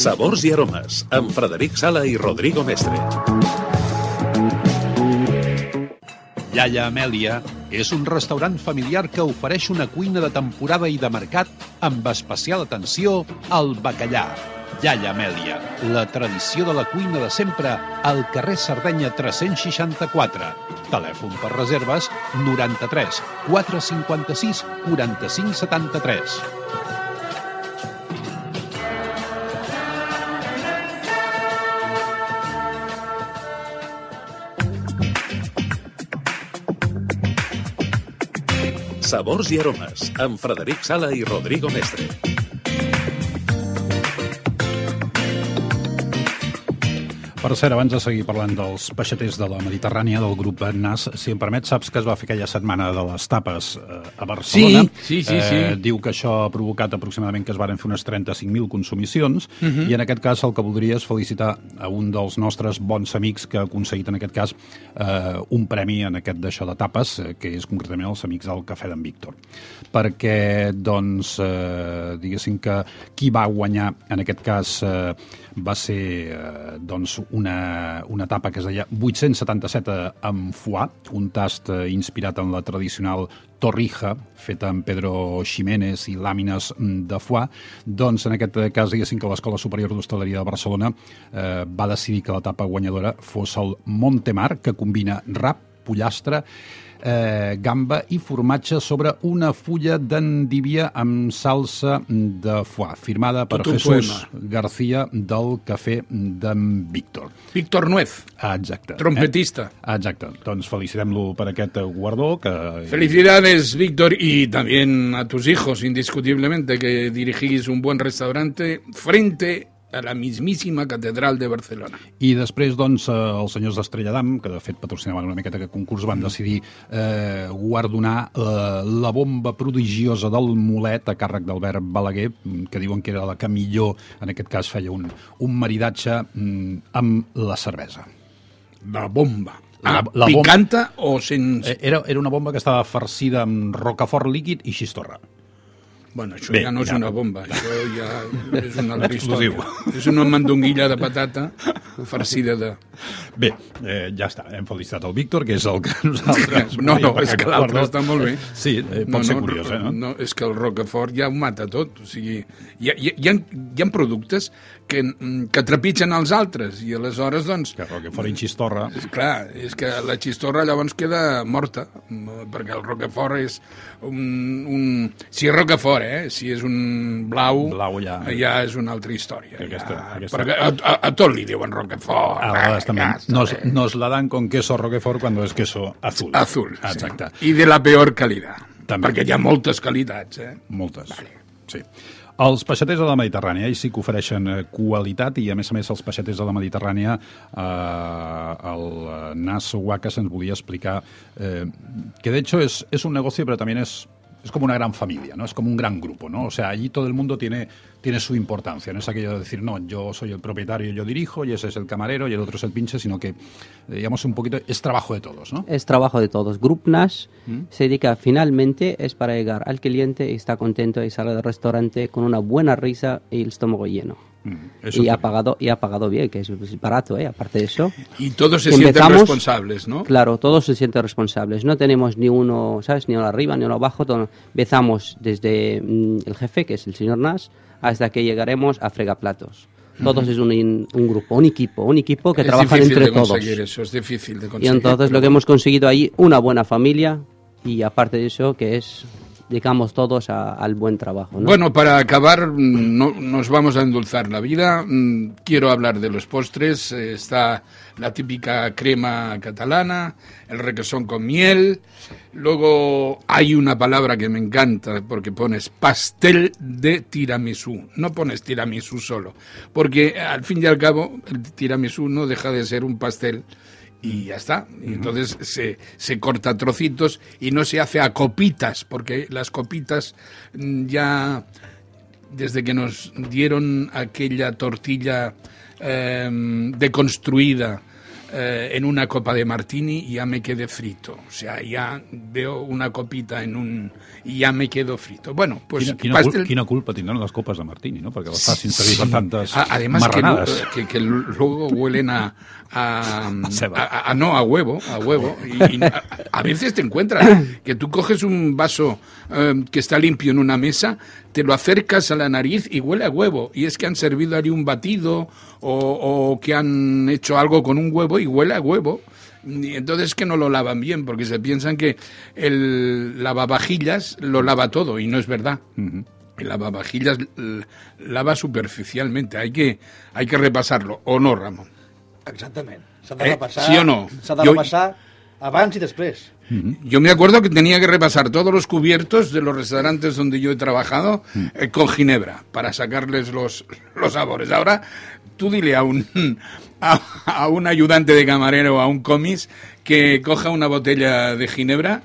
Sabors i aromes, amb Frederic Sala i Rodrigo Mestre. Yaya Amèlia és un restaurant familiar que ofereix una cuina de temporada i de mercat amb especial atenció al bacallà. Yaya Amèlia, la tradició de la cuina de sempre al carrer Sardenya 364. Telèfon per reserves 93 456 45 73. Sabors i aromes, amb Sala i Rodrigo Mestre. Per cert, abans de seguir parlant dels peixaters de la Mediterrània del grup NAS, si em permet, saps que es va fer aquella setmana de les tapes eh, a Barcelona. Sí, sí, sí, sí. Eh, diu que això ha provocat aproximadament que es varen fer unes 35.000 consumicions i en aquest cas el que voldria és felicitar a un dels nostres bons amics que ha aconseguit en aquest cas eh, un premi en aquest d'això de tapes, eh, que és concretament els amics del Cafè d'en Víctor. Perquè, doncs, eh, diguéssim que qui va guanyar en aquest cas eh, va ser eh, doncs una, una etapa que es deia 877 amb foie, un tast eh, inspirat en la tradicional torrija, feta amb Pedro Ximénez i làmines mm, de foie, doncs en aquest cas diguéssim que l'Escola Superior d'Hostaleria de Barcelona eh, va decidir que l'etapa guanyadora fos el Montemar, que combina rap, pollastre, eh, gamba i formatge sobre una fulla d'endívia amb salsa de foie, firmada per Jesús poema. García del Cafè d'en Víctor. Víctor Nuez, Exacte. trompetista. Eh? Exacte. Doncs felicitem-lo per aquest guardó que... Felicidades, Víctor, y también a tus hijos, indiscutiblemente, que dirigís un buen restaurante frente a la mismísima Catedral de Barcelona. I després, doncs, eh, els senyors d'Estrella d'Am, que de fet patrocinaven una miqueta aquest concurs, van decidir eh, guardonar eh, la bomba prodigiosa del mulet a càrrec d'Albert Balaguer, mm, que diuen que era la que millor, en aquest cas, feia un, un maridatge mm, amb la cervesa. La bomba. La- Ah, la bomba- ¿Picanta o sin...? Eh, Era, era una bomba que estava farcida amb rocafort líquid i xistorra. Bueno, això Bé, ja no és ja. una bomba, això ja és una altra. És una mandonguilla de patata farcida de... Bé, eh, ja està, hem felicitat el Víctor, que és el que nosaltres... No, no, és que l'altre està molt bé. Sí, eh, pot no, ser no, curiós, eh? No? No, és que el Roquefort ja ho mata tot. O sigui, hi ha, hi, ha, hi, ha, productes que, mm, que trepitgen els altres i aleshores, doncs... Que Roquefort i xistorra... Clar, és que la xistorra llavors queda morta, perquè el Roquefort és un... un si és Roquefort, eh? Si és un blau, Blau ja. ja és una altra història. Aquesta- ja, aquesta- Perquè a, a, a tot li diuen Roquefort. A vegades també ja està nos, nos la dan con queso Roquefort cuando es queso azul. Azul. Exacte. Sí. I de la peor qualitat. També. Perquè hi ha moltes qualitats, eh? Moltes. Sí. Els peixaters de la Mediterrània, ells sí que ofereixen eh, qualitat i, a més a més, els peixaters de la Mediterrània, eh, el Nas Waka se'ns volia explicar eh, que, de hecho, es, es un negocio, pero también es, es como una gran familia, ¿no? Es como un gran grupo, ¿no? O sea, allí todo el mundo tiene, tiene su importancia, no es aquello de decir, no, yo soy el propietario, yo dirijo, y ese es el camarero, y el otro es el pinche, sino que, eh, digamos, un poquito, es trabajo de todos, ¿no? Es trabajo de todos. Group Nash se dedica finalmente es para llegar al cliente y está contento y sale del restaurante con una buena risa y el estómago lleno. Eso y ha pagado y ha pagado bien, que es, barato, ¿eh? aparte de eso. Y todos se sienten responsables, ¿no? Claro, todos se sienten responsables. No tenemos ni uno, ¿sabes? Ni uno arriba, ni uno abajo. todo- Empezamos desde mm, el jefe, que es el señor Nash, hasta que llegaremos a fregaplatos. Todos es un, un grupo, un equipo, un equipo que es difícil entre de todos. eso, es difícil de Y conseguir. entonces lo que hemos conseguido ahí, una buena familia y aparte de eso, que es, dedicamos todos al buen trabajo. ¿no? Bueno, para acabar, no, nos vamos a endulzar la vida. Mm, Quiero hablar de los postres. Eh, Está la típica crema catalana, el requesón con miel. Luego hay una palabra que me encanta porque pones pastel de tiramisú. No pones tiramisú solo, porque al fin y al cabo el tiramisú no deja de ser un pastel y ya está. Y entonces se, se corta trocitos y no se hace a copitas, porque las copitas mm, ya desde que nos dieron aquella tortilla eh, deconstruida eh, en una copa de martini, ya me quedé frito. O sea, ya veo una copita en un... y ya me quedo frito. Bueno, pues pastel- quina culpa les copes de Martini, no? Servir per tantes A- Además que, que, que luego huelen a, a, no, a huevo, a huevo. Y, y a, a veces te encuentras que tú coges un vaso eh, que está limpio en una mesa, te lo acercas a la nariz y huele a huevo. Y es que han servido allí un batido o, o que han hecho algo con un huevo y huele a huevo. Y entonces que no lo lavan bien, porque se piensan que el lavavajillas lo lava todo y no es verdad. El lavavajillas lava superficialmente, hay que, hay que repasarlo, ¿o no, Ramón? Exactament. S'ha de Eh, repassar... sí o no? S'ha de Jo- repassar abans i després. Yo me acuerdo que tenía que repasar todos los cubiertos de los restaurantes donde yo he trabajado eh, con ginebra para sacarles los, los sabores. Ahora, tú dile a un, a, a un ayudante de camarero o a un comis que coja una botella de ginebra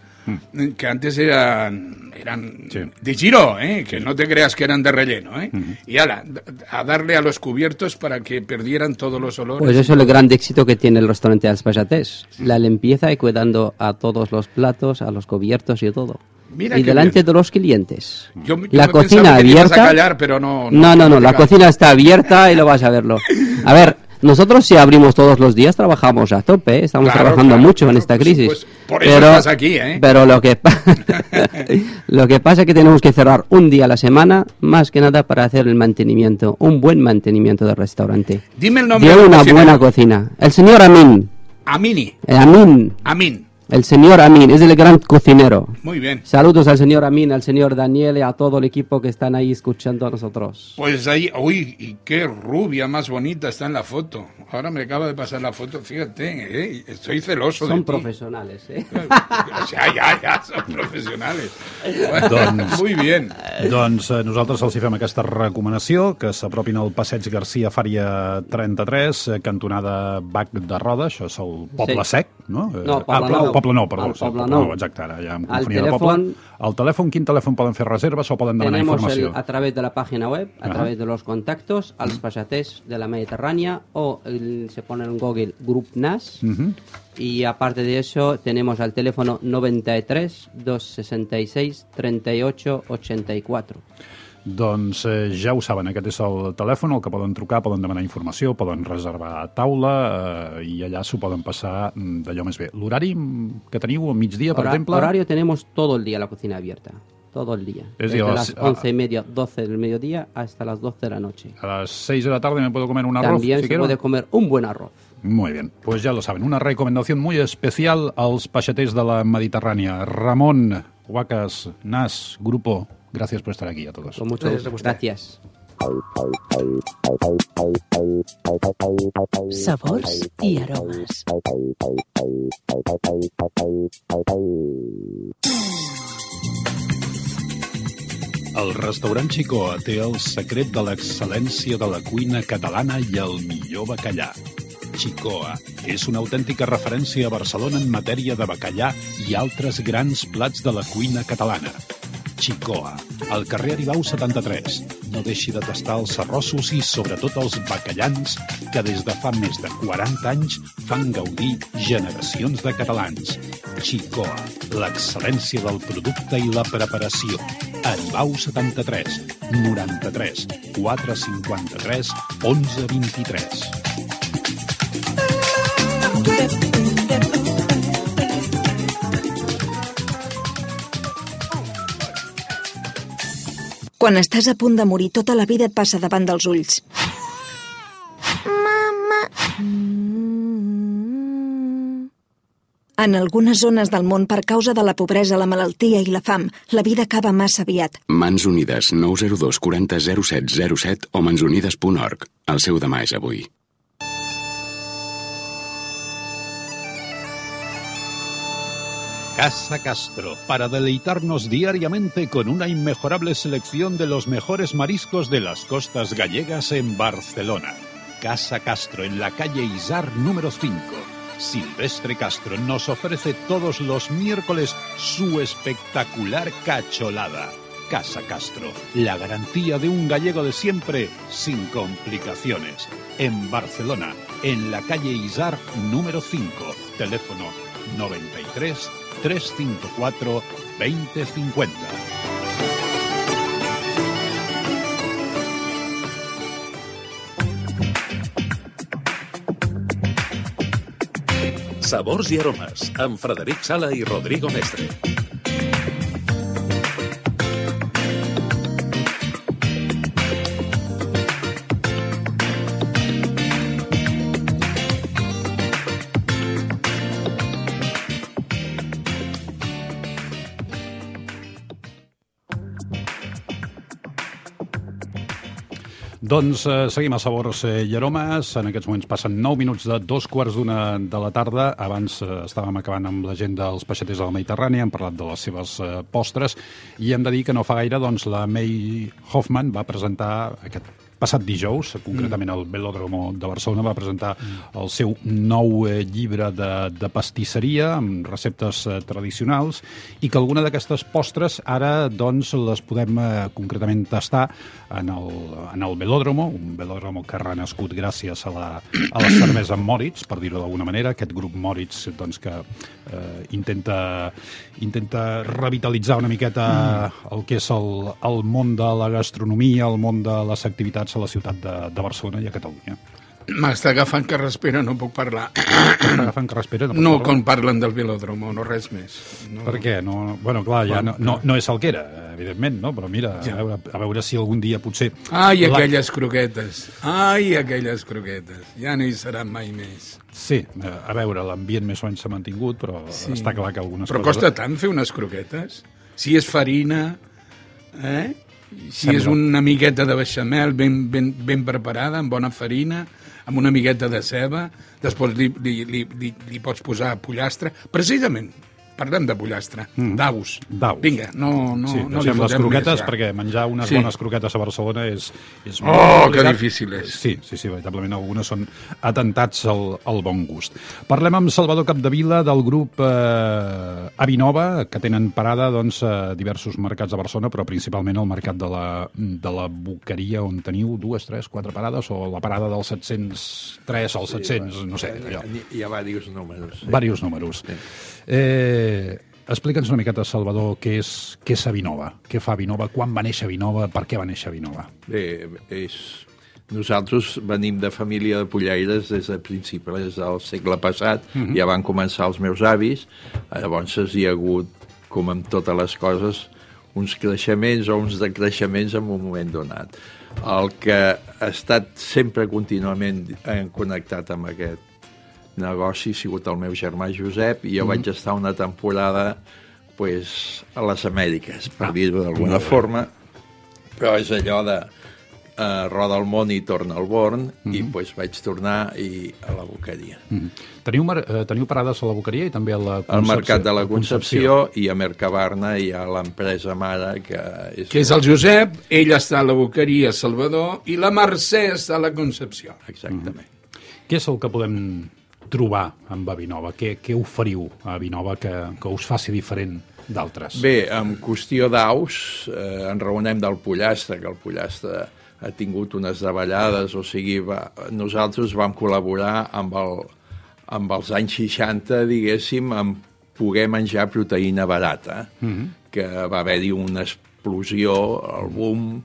eh, que antes eran, eran Sí. de giro, ¿eh? que no te creas que eran de relleno. ¿eh? Y ala, a darle a los cubiertos para que perdieran todos los olores. Pues eso es el gran éxito que tiene el restaurante Als Pajatés. La limpieza y cuidando a todos los platos, a los cubiertos y todo. Mira y delante bien. de los clientes. Yo- yo la me cocina abierta. callar, pero no- no, no, no, no la cocina está abierta y lo vas a verlo. A ver, nosotros si abrimos todos los días trabajamos a tope, ¿eh? estamos Claro, trabajando claro, mucho en esta crisis. Por eso pero, estás aquí, ¿eh? Pero lo que, lo que pasa es que tenemos que cerrar un día a la semana, más que nada para hacer el mantenimiento, un buen mantenimiento del restaurante. Dime el nombre De una cocinero. buena cocina. El señor Amin. Amini. eh, Amin. Amin. El señor Amin es el gran cocinero. Muy bien. Saludos al señor Amin, al señor Daniel y a todo el equipo que están ahí escuchando a nosotros. Pues ahí, uy, y qué rubia más bonita está en la foto. Ahora me acaba de pasar la foto, fíjate, eh, estoy celoso Son de ti. profesionales, ¿eh? O sea, ya, ya, son profesionales. Bueno, Doncs- Muy bien. Doncs eh, nosaltres els hi fem aquesta recomanació, que s'apropin al passeig Garcia Fària 33, eh, cantonada Bac de Roda, això és el Poble Sí. Sec, no? Eh, No, Poble ah, Nou. Poble Nou, perdó. El el Poble Nou, exacte, ara ja em Al confonia telèfon- poble. El telèfon, quin telèfon poden fer reserves o poden demanar Tenemos el- informació? a través de la página web, a Ajá. través de los contactos, a los pasatés de la Mediterránea o el- se pone en Google Group NAS. Mhm. Y aparte de eso, tenemos al teléfono 93 266 38 84. Doncs eh, ja ho saben, aquest és el telèfon al que poden trucar, poden demanar informació, poden reservar taula eh, i allà s'ho poden passar mm, d'allò més bé. L'horari que teniu, a migdia, per Hora- exemple... Horario tenemos todo el día la cocina abierta. Todo el día. Es Desde las las- 11 y media, 12 del mediodía hasta las 12 de la noche. A las 6 de la tarde me puedo comer un arroz, También si se quiero. puede comer un buen arroz. Muy bien, pues ya lo saben, una recomendación muy especial als peixaters de la Mediterránea. Ramón, Huacas, Nas, Grupo, gracias por estar aquí a todos. Con mucho gusto. Gracias. Sabors i aromes. El restaurant Xicoa té el secret de l'excel·lència de la cuina catalana i el millor bacallà. Xicoa és una autèntica referència a Barcelona en matèria de bacallà i altres grans plats de la cuina catalana. Xicoa, al carrer Aribau 73. No deixi de tastar els arrossos i sobretot els bacallans que des de fa més de 40 anys fan gaudir generacions de catalans. Xicoa, l'excel·lència del producte i la preparació. Aribau 73, 93, 453, 1123. Quan estàs a punt de morir, tota la vida et passa davant dels ulls. Mama... En algunes zones del món, per causa de la pobresa, la malaltia i la fam, la vida acaba massa aviat. Mans Unides 902 40 07 07 o mansunides.org. El seu demà és avui. Casa Castro, para deleitarnos diariamente con una inmejorable selección de los mejores mariscos de las costas gallegas en Barcelona. Casa Castro, en la calle Izar número 5. Silvestre Castro nos ofrece todos los miércoles su espectacular cacholada. Casa Castro, la garantía de un gallego de siempre sin complicaciones. En Barcelona, en la calle Izar número 5. Teléfono 93 354 2050. Sabors i aromes, amb Frederic Sala i Rodrigo Mestre. Doncs eh, seguim a Sabors eh, i Aromes. En aquests moments passen 9 minuts de dos quarts d'una de la tarda. Abans eh, estàvem acabant amb la gent dels peixaters de la Mediterrània, hem parlat de les seves eh, postres, i hem de dir que no fa gaire doncs, la May Hoffman va presentar aquest passat dijous, concretament al Velòdromo de Barcelona, va presentar el seu nou eh, llibre de, de pastisseria amb receptes eh, tradicionals i que alguna d'aquestes postres ara doncs les podem eh, concretament tastar en el, en el Velòdromo, un Velòdromo que ha renascut gràcies a la, a la cervesa Moritz, per dir-ho d'alguna manera, aquest grup Moritz doncs, que eh, intenta, intenta revitalitzar una miqueta el que és el, el món de la gastronomia, el món de les activitats a la ciutat de, de Barcelona i a Catalunya. M'està agafant que respira, no puc parlar. Està agafant que respira? No, pot no parlar? quan parlen del velòdromo, no res més. No. Per què? No, bueno, clar, ja no, no, no és el que era, evidentment, no? Però mira, Ja. a, veure, a veure si algun dia potser... Ai, aquelles croquetes. Ai, aquelles croquetes. Ja no hi seran mai més. Sí, eh, a veure, l'ambient més o menys s'ha mantingut, però sí. està clar que algunes Però coses... costa tant fer unes croquetes? Si és farina, eh? Si Sembla. és una miqueta de beixamel ben, ben, ben preparada, amb bona farina, amb una miqueta de ceba, després li, li, li, li, li pots posar pollastre. Precisament, parlem de pollastre, mm. d'aus. D'aus. Vinga, no, no, sí, no li les croquetes, més, ja. perquè menjar unes Sí. bones croquetes a Barcelona és, és Oh, molt que difícil és. Sí, sí, sí, veritablement algunes són atentats al, al bon gust. Parlem amb Salvador Capdevila del grup eh, Avinova, que tenen parada doncs, a diversos mercats de Barcelona, però principalment al mercat de la, de la Boqueria, on teniu dues, tres, quatre parades, o la parada del 703 al 700, no sé, allò. Hi ha diversos números. Sí. Varios números. Eh, Explica'ns una miqueta, Salvador, què és, què és Avinova? Què fa Avinova? Quan va néixer Avinova? Per què va néixer Avinova? Bé, és... Nosaltres venim de família de pollaires des de principis del segle passat, mm -hmm. ja van començar els meus avis, llavors hi ha hagut, com amb totes les coses, uns creixements o uns decreixements en un moment donat. El que ha estat sempre contínuament connectat amb aquest negoci ha sigut el meu germà Josep i jo mm. vaig estar una temporada pues, a les Amèriques, per ah, dir-ho d'alguna forma, però és allò de eh, roda el món i torna al Born, mm -hmm. i pues, vaig tornar i a la boqueria. Mm -hmm. teniu, eh, teniu parades a la Boqueria i també a la Al Mercat de la a Concepció i a Mercabarna hi ha l'empresa mare que és... Que és el Josep, ell està a la Boqueria Salvador i la Mercè està a la Concepció. Exactament. Què és el que podem trobar amb Avinova? Què, què oferiu a Avinova que, que us faci diferent d'altres? Bé, en qüestió d'aus, eh, en raonem del pollastre, que el pollastre ha tingut unes davallades, o sigui, va, nosaltres vam col·laborar amb, el, amb els anys 60, diguéssim, amb poder menjar proteïna barata, mm -hmm. que va haver-hi una explosió, el boom,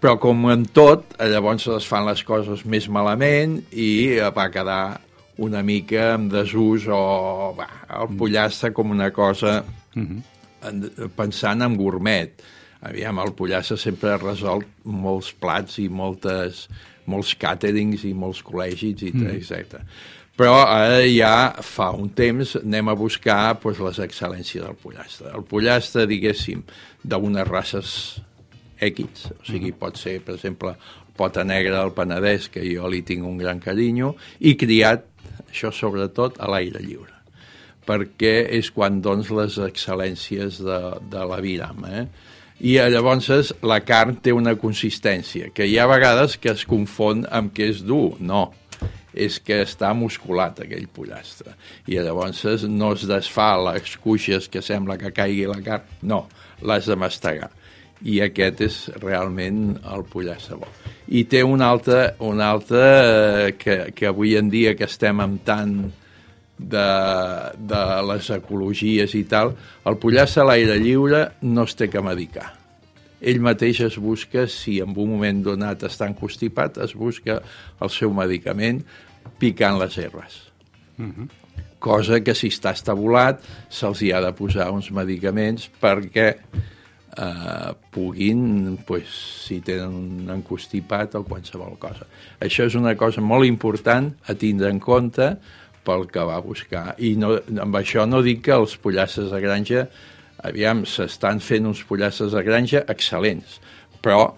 però com en tot, llavors es fan les coses més malament i va quedar una mica en desús o va, el pollastre com una cosa en, pensant en gourmet. Aviam, el pollastre sempre ha resolt molts plats i moltes, molts càterings i molts col·legis, i mm. etc. Però ara ja fa un temps anem a buscar pues, les excel·lències del pollastre. El pollastre, diguéssim, d'unes races X, o sigui, pot ser, per exemple, pota negra del Penedès, que jo li tinc un gran carinyo, i criat, això sobretot, a l'aire lliure perquè és quan dones les excel·lències de, de la viram. Eh? I eh, llavors la carn té una consistència, que hi ha vegades que es confon amb que és dur. No, és que està musculat aquell pollastre. I llavors no es desfà les cuixes que sembla que caigui la carn. No, l'has de mastegar. I aquest és realment el pollastre bo. I té un altre, un altre eh, que, que avui en dia que estem amb tant de, de les ecologies i tal, el pollastre a l'aire lliure no es té que medicar. Ell mateix es busca, si en un moment donat està encostipat, es busca el seu medicament picant les herbes. Mm -hmm. Cosa que si està estabulat se'ls hi ha de posar uns medicaments perquè eh, puguin, pues, si tenen un encostipat o qualsevol cosa. Això és una cosa molt important a tindre en compte pel que va buscar. I no, amb això no dic que els pollastres de granja, aviam, s'estan fent uns pollastres de granja excel·lents, però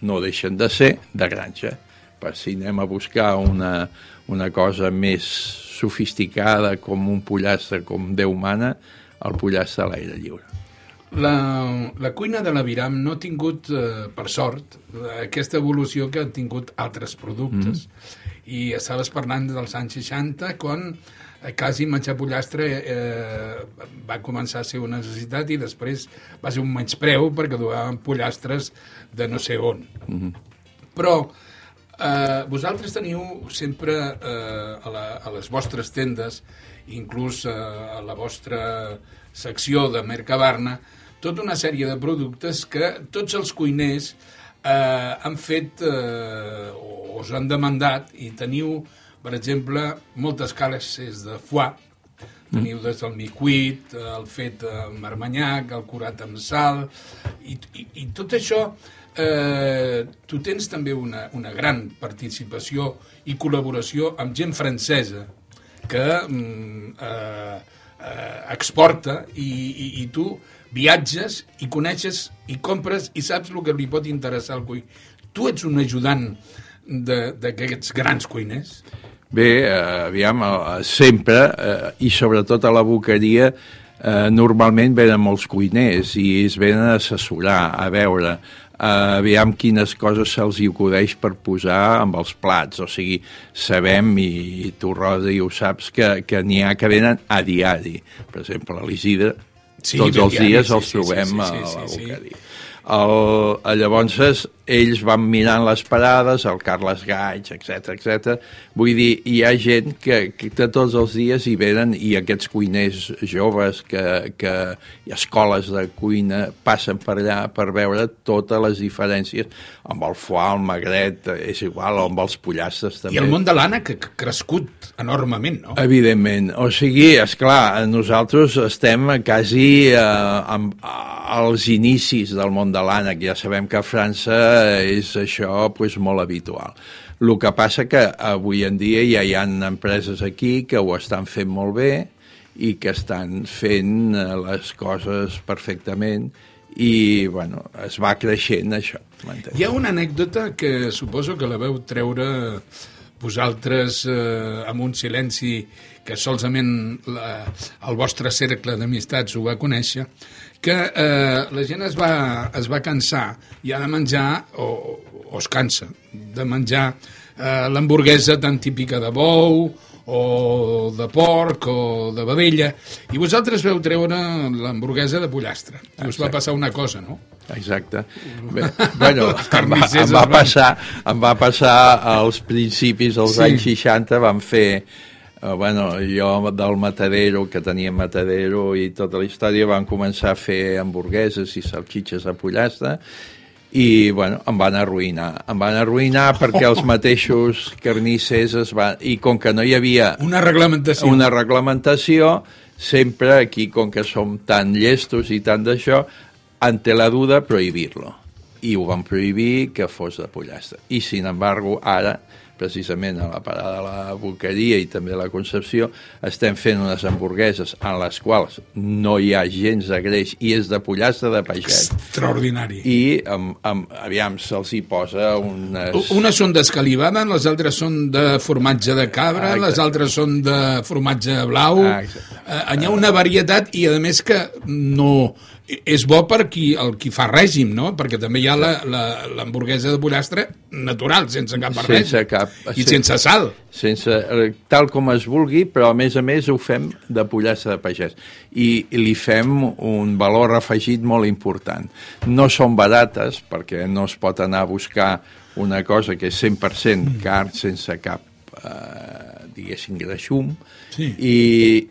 no deixen de ser de granja. Per si anem a buscar una, una cosa més sofisticada com un pollastre com Déu mana, el pollastre a l'aire lliure. La, la cuina de la Viram no ha tingut, eh, per sort, aquesta evolució que han tingut altres productes. Mm. I estaves parlant dels anys 60, quan eh, quasi menjar pollastre eh, va començar a ser una necessitat i després va ser un menyspreu perquè duaven pollastres de no sé on. Mm -hmm. Però eh, vosaltres teniu sempre eh, a, la, a les vostres tendes, inclús eh, a la vostra secció de Mercabarna, tota una sèrie de productes que tots els cuiners eh, han fet eh, o us han demandat i teniu, per exemple, moltes cales de foie, teniu des del micuit, el fet amb armanyac, el curat amb sal, i, i, i tot això eh, tu tens també una, una gran participació i col·laboració amb gent francesa que mm, eh, eh, exporta i, i, i tu viatges i coneixes i compres i saps el que li pot interessar al cuiner. Tu ets un ajudant d'aquests grans cuiners? Bé, eh, aviam, eh, sempre, eh, i sobretot a la boqueria, eh, normalment venen molts cuiners i es venen a assessorar, a veure, eh, aviam quines coses se'ls acudeix per posar amb els plats. O sigui, sabem, i, i tu, Rosa, i ho saps, que, que n'hi ha que venen a diari. Per exemple, l'Isidre, sí, tots els dies sí, els trobem sí, sí, sí, a la boqueria. Sí. El, llavors ells van mirant les parades, el Carles Gaig, etc etc. Vull dir, hi ha gent que, que tots els dies hi venen i aquests cuiners joves que, que i escoles de cuina passen per allà per veure totes les diferències amb el foie, el magret, és igual, o amb els pollastres també. I el món de l'ànec que ha crescut enormement, no? Evidentment. O sigui, és clar, nosaltres estem quasi eh, amb, als inicis del món de l'ànec. Ja sabem que a França és això pues, molt habitual. El que passa que avui en dia ja hi ha empreses aquí que ho estan fent molt bé i que estan fent eh, les coses perfectament i bueno, es va creixent això. Hi ha una anècdota que suposo que la veu treure vosaltres eh, amb un silenci que solament la, el vostre cercle d'amistats ho va conèixer, que eh, la gent es va, es va cansar i ha de menjar, o, o es cansa, de menjar eh, l'hamburguesa tan típica de bou, o de porc o de vedella, i vosaltres veu treure l'hamburguesa de pollastre. I us va passar una cosa, no? Exacte. Bé, bueno, em va, em, va passar, em va passar als principis dels sí. anys 60, vam fer Uh, bueno, jo del Matadero, que tenia Matadero i tota la història, van començar a fer hamburgueses i salxitxes a pollastre i bueno, em van arruïnar. Em van arruïnar perquè els mateixos carnissers es van... i com que no hi havia una reglamentació. una reglamentació sempre aquí com que som tan llestos i tant d'això ante la duda prohibir-lo. I ho van prohibir que fos de pollastre. I sin embargo ara precisament a la parada de la Boqueria i també a la Concepció, estem fent unes hamburgueses en les quals no hi ha gens de greix i és de pollastre de pagès. Extraordinari. I, amb, amb, aviam, se'ls hi posa unes... Unes són d'escalivada, les altres són de formatge de cabra, ah, les altres són de formatge blau. Ah, eh, hi ha una varietat i, a més, que no és bo per qui, el qui fa règim, no? Perquè també hi ha l'hamburguesa de pollastre natural, sense cap barreig. Sense cap... I sense, sense sal. Sense, eh, tal com es vulgui, però a més a més ho fem de pollastre de pagès. I, I li fem un valor afegit molt important. No són barates, perquè no es pot anar a buscar una cosa que és 100% car, sense cap, eh, diguéssim, greixum, sí. i,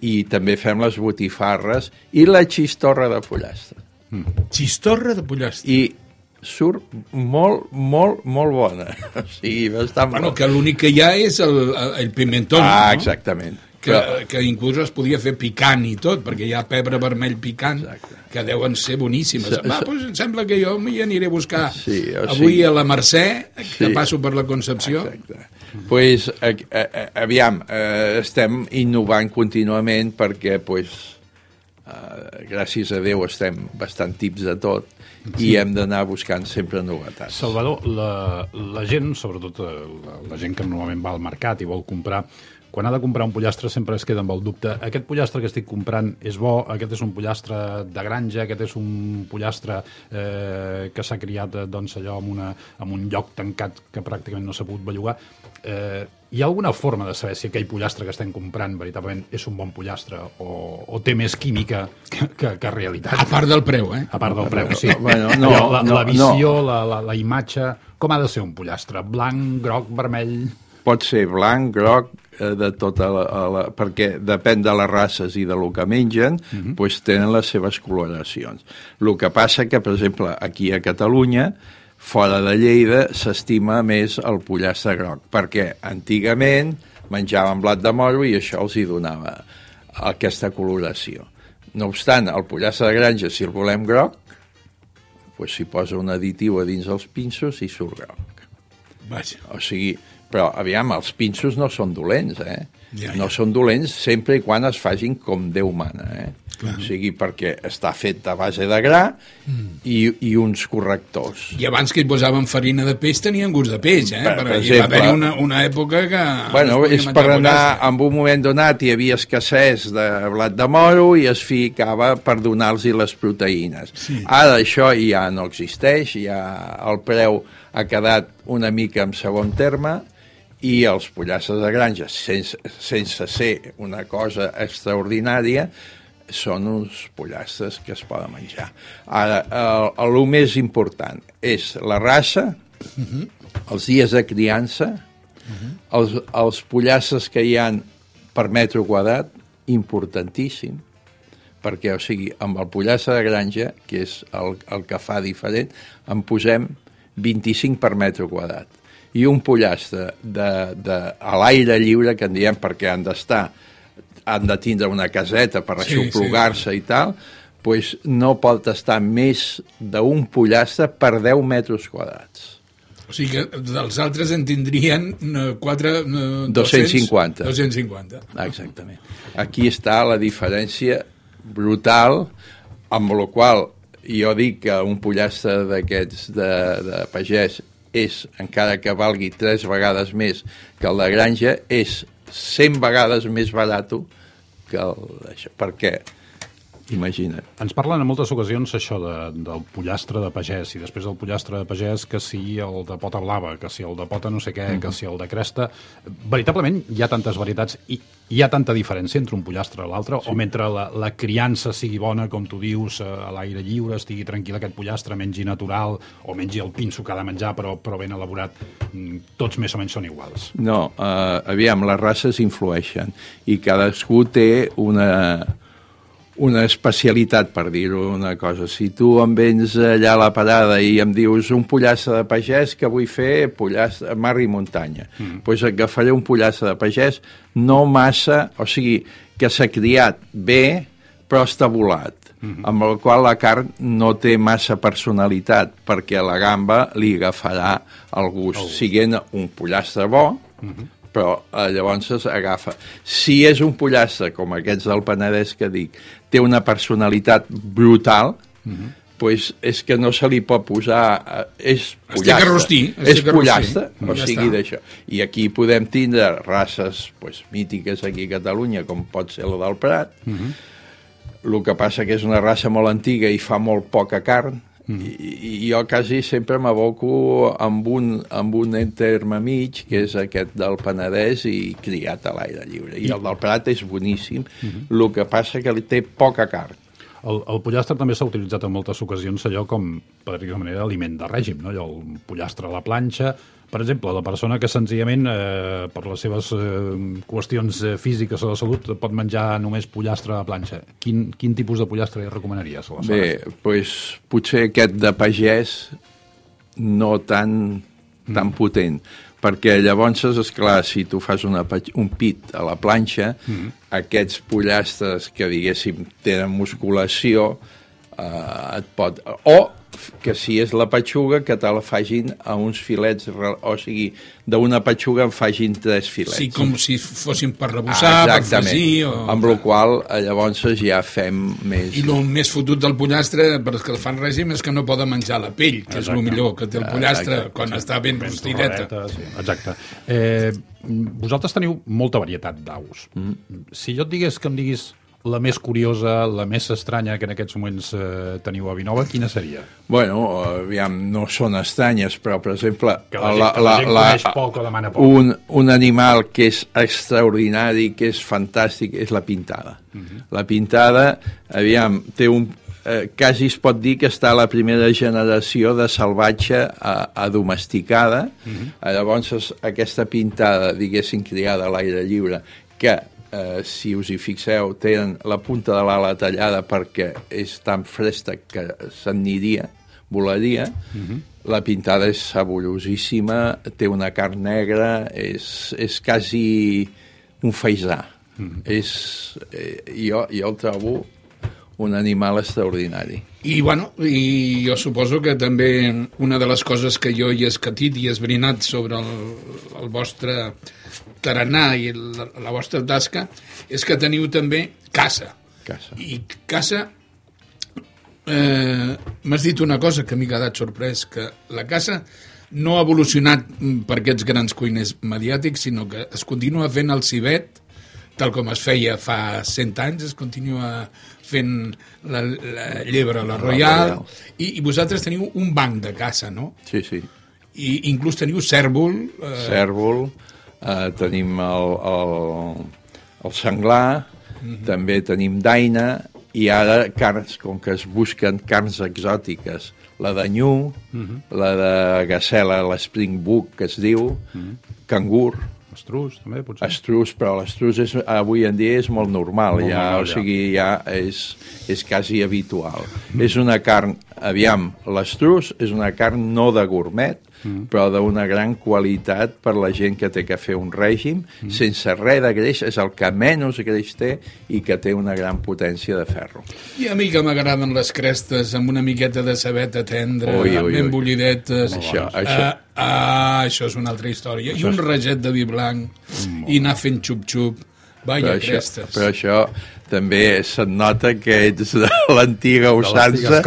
i també fem les botifarres i la xistorra de pollastre. Mm. Xistorra de pollastre. I surt molt, molt, molt bona. O sigui, bastant bueno, que l'únic que hi ha és el, el pimentó, ah, no? exactament. Que, Però... que inclús es podia fer picant i tot, perquè hi ha pebre vermell picant, Exacte. que deuen ser boníssimes. Va, doncs em sembla que jo m'hi aniré a buscar sí, avui sigui... a la Mercè, que sí. passo per la Concepció. Exacte pues, a, a, aviam, eh, estem innovant contínuament perquè pues, eh, gràcies a Déu estem bastant tips de tot. I hem d'anar buscant sempre novetats. Salvador, la, la gent, sobretot la, la gent que normalment va al mercat i vol comprar quan ha de comprar un pollastre sempre es queda amb el dubte aquest pollastre que estic comprant és bo, aquest és un pollastre de granja, aquest és un pollastre eh, que s'ha criat eh, doncs, allò en, una, en un lloc tancat que pràcticament no s'ha pogut bellugar eh, hi ha alguna forma de saber si aquell pollastre que estem comprant veritablement és un bon pollastre o, o té més química que, que, que realitat? A part del preu, eh? A part del preu, sí. Bueno, no, la, la, la visió, no. la, la, la imatge... Com ha de ser un pollastre? Blanc, groc, vermell pot ser blanc, groc, eh, de tota la, la, perquè depèn de les races i de lo que mengen, uh -huh. pues tenen les seves coloracions. El que passa que, per exemple, aquí a Catalunya fora de Lleida s'estima més el pollastre groc, perquè antigament menjaven blat de moro i això els hi donava aquesta coloració. No obstant, el pollastre de granja, si el volem groc, pues s'hi posa un additiu a dins els pinços i surt groc. Vaja. O sigui, però aviam, els pinços no són dolents, eh? Ja, No són dolents sempre i quan es facin com Déu mana, eh? O sigui, perquè està fet a base de gra Mm. i, i uns correctors. I abans que hi posaven farina de peix tenien gust de peix, eh? Per- Per, per hi va exemple. haver una, una època que... Bueno, no és per anar, en un moment donat hi havia escassez de blat de moro i es ficava per donar-los les proteïnes. Sí. Ara això ja no existeix, ja el preu ha quedat una mica en segon terme i els pollastres de granja, sense, sense ser una cosa extraordinària, són uns pollastres que es poden menjar. Ara, el, el, el més important és la raça, els dies de criança, els, els pollastres que hi han per metre quadrat, importantíssim, perquè, o sigui, amb el pollastre de granja, que és el, el que fa diferent, en posem 25 per metre quadrat. I un pollastre de, de, a l'aire lliure, que en diem perquè han d'estar, han de tindre una caseta per Sí, aixoplugar-se i tal, pues no pot estar més d'un pollastre per 10 metres quadrats. O sigui que dels altres en tindrien eh, 4... Eh, 250. 250. Exactament. Aquí està la diferència brutal, amb la qual jo dic que un pollastre d'aquests de, de pagès és, encara que valgui tres vegades més que el de granja, és 100 vegades més barat que el d'això. Per què? Imagina't. Ens parlen en moltes ocasions això de, del pollastre de pagès i després del pollastre de pagès que si el de pota blava, que si el de pota no sé què, que si el de cresta... Veritablement hi ha tantes varietats i hi ha tanta diferència entre un pollastre i l'altre sí. o mentre la, la criança sigui bona, com tu dius, eh, a l'aire lliure, estigui tranquil aquest pollastre, mengi natural o mengi el pinso que ha de menjar però, però ben elaborat, mm, tots més o menys són iguals. No, uh, aviam, les races influeixen i cadascú té una, una especialitat, per dir-ho una cosa. Si tu em vens allà a la parada i em dius un pollastre de pagès que vull fer pollastre, mar i muntanya, doncs mm. pues agafaré un pollastre de pagès no massa, o sigui, que s'ha criat bé, però està volat, mm -hmm. amb el qual la carn no té massa personalitat, perquè la gamba li agafarà el gust, oh. siguent un pollastre bo, mm -hmm però eh, llavors agafa. Si és un pollastre com aquests del Penedès que dic, té una personalitat brutal, mm -hmm. pues és que no se li pot posar... Eh, és pollastre. Estic a rostir, estic és rostir. pollastre, Ja o sigui està. d'això. I aquí podem tindre races pues, mítiques aquí a Catalunya, com pot ser la del Prat, mm -hmm. el que passa que és una raça molt antiga i fa molt poca carn, Mm. I, i jo quasi sempre m'aboco amb un, amb un terme mig, que és aquest del Penedès i criat a l'aire lliure. I el del Prat és boníssim, mm -hmm. el que passa que li té poca carn. El, el pollastre també s'ha utilitzat en moltes ocasions allò com, per dir-ho manera, aliment de règim, no? allò, el pollastre a la planxa, per exemple, la persona que senzillament, eh, per les seves eh, qüestions eh, físiques o de salut, pot menjar només pollastre a la planxa. Quin, quin tipus de pollastre li recomanaries? aleshores? Bé, doncs potser aquest de pagès no tan, tan potent, perquè llavors, és clar, si tu fas una, un pit a la planxa, Mm. aquests pollastres que, diguéssim, tenen musculació, eh, et pot... O que si és la petxuga, que te la fagin a uns filets, o sigui, d'una petxuga en fagin tres filets. Sí, com si fossin per rebussar, per fregir... O... Amb la qual cosa, llavors ja fem més... I el més fotut del pollastre, per als que el fan règim, és que no poden menjar la pell, que és el millor que té el pollastre Exacte. quan està ben rostideta. torradeta, Sí, exacte. Eh, vosaltres teniu molta varietat d'aus. Mm. Si jo et digués que em diguis la més curiosa, la més estranya que en aquests moments eh, teniu a Vinova, quina seria? Bueno, aviam, no són estranyes, però, per exemple... Que la gent- que la gent coneix poc o demana poc. Un, un animal que és extraordinari, que és fantàstic, és la pintada. Mhm. La pintada, aviam, té un... Eh, quasi es pot dir que està a la primera generació de salvatge a, a domesticada. Mhm. Eh, Llavors, es- aquesta pintada, diguéssim, criada a l'aire lliure, que eh, si us hi fixeu, tenen la punta de l'ala tallada perquè és tan fresca que s'aniria, volaria. Mhm. la pintada és saborosíssima, té una carn negra, és, és quasi un faisà. Mm. És, eh, jo, jo el trobo un animal extraordinari. I, bueno, i jo suposo que també una de les coses que jo hi he escatit i esbrinat sobre el, el vostre tarannà i la, la vostra tasca és que teniu també casa. Casa. I casa eh, m'has dit una cosa que m'ha quedat sorprès, que la casa no ha evolucionat per aquests grans cuiners mediàtics, sinó que es continua fent el cibet, tal com es feia fa 100 anys, es continua fent la, la llebre, la Royal, i, i vosaltres teniu un banc de caça, no? Sí, sí. I inclús teniu cèrvol. Eh... Cèrvol, eh, tenim el, el, el senglar, mm -hmm. també tenim daina, i ara carns, com que es busquen carns exòtiques, la de nyu, mm -hmm. la de gacela, l'springbook, que es diu, mm -hmm. cangur, Estrus, també, potser? Estrus, però l'estrus és, avui en dia és molt normal, molt ja, normal, o sigui, ja és, és quasi habitual. Mm. És una carn, aviam, l'estrus és una carn no de gourmet, mm. però d'una gran qualitat per la gent que té que fer un règim, mm. sense res de greix, és el que menys greix té i que té una gran potència de ferro. I a mi que m'agraden les crestes amb una miqueta de sabeta tendra, ui, ui, ben bullidetes... Això, això. Ah, ah, això és una altra història. I un raget de vi blanc, mm. i anar fent xup-xup, Vaya però crestes. Això, però això també se't nota que ets de l'antiga usança,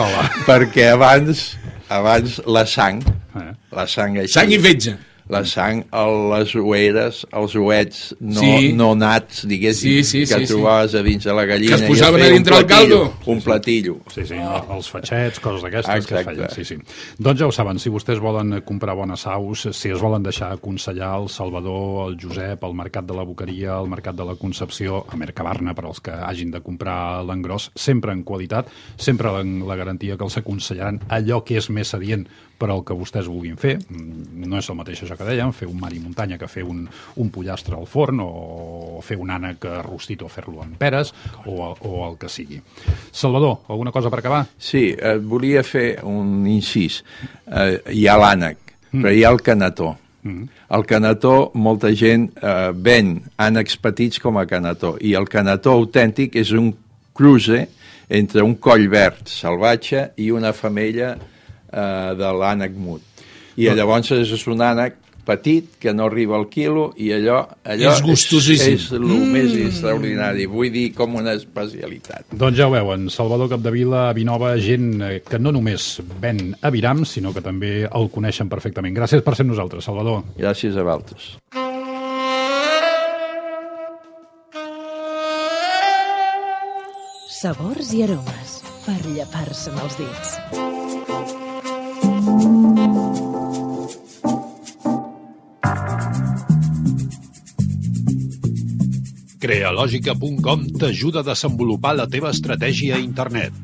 perquè abans, abans la sang Eh? La sang així. Sang i fetge la sang, el, les ueres, els uets no, sí. no nats, diguéssim, sí, sí, que sí, trobaves sí. a dins de la gallina. Que es posaven a dintre el caldo. Un platillo. Sí, sí, els fatxets, coses d'aquestes que feien. Sí, sí. Doncs ja ho saben, si vostès volen comprar bones aus, si es volen deixar aconsellar el Salvador, el Josep, el Mercat de la Boqueria, el Mercat de la Concepció, a Mercabarna, per als que hagin de comprar l'engròs, sempre en qualitat, sempre en la garantia que els aconsellaran allò que és més adient per al que vostès vulguin fer. Mm, no és el mateix això que dèiem, fer un mar i muntanya que fer un, un pollastre al forn o fer un ànec rostit o fer-lo en peres o, o el que sigui. Salvador, alguna cosa per acabar? Sí, eh, volia fer un incís. Eh, hi ha l'ànec, mm. però hi ha el canató. Mm. El canató, molta gent eh, ven ànecs petits com a canató, i el canató autèntic és un cruce entre un coll verd salvatge i una femella eh, de l'ànec mut. I no. llavors és un ànec petit que no arriba al quilo i allò, allò és, gustosíssim. és, és el mm. més extraordinari, vull dir com una especialitat. Doncs ja ho veuen, Salvador Capdevila, Vinova, gent que no només ven a Viram, sinó que també el coneixen perfectament. Gràcies per ser nosaltres, Salvador. Gràcies a vosaltres. Sabors i aromes per llepar-se'n els dits. Crealògica.com t'ajuda a desenvolupar la teva estratègia a internet.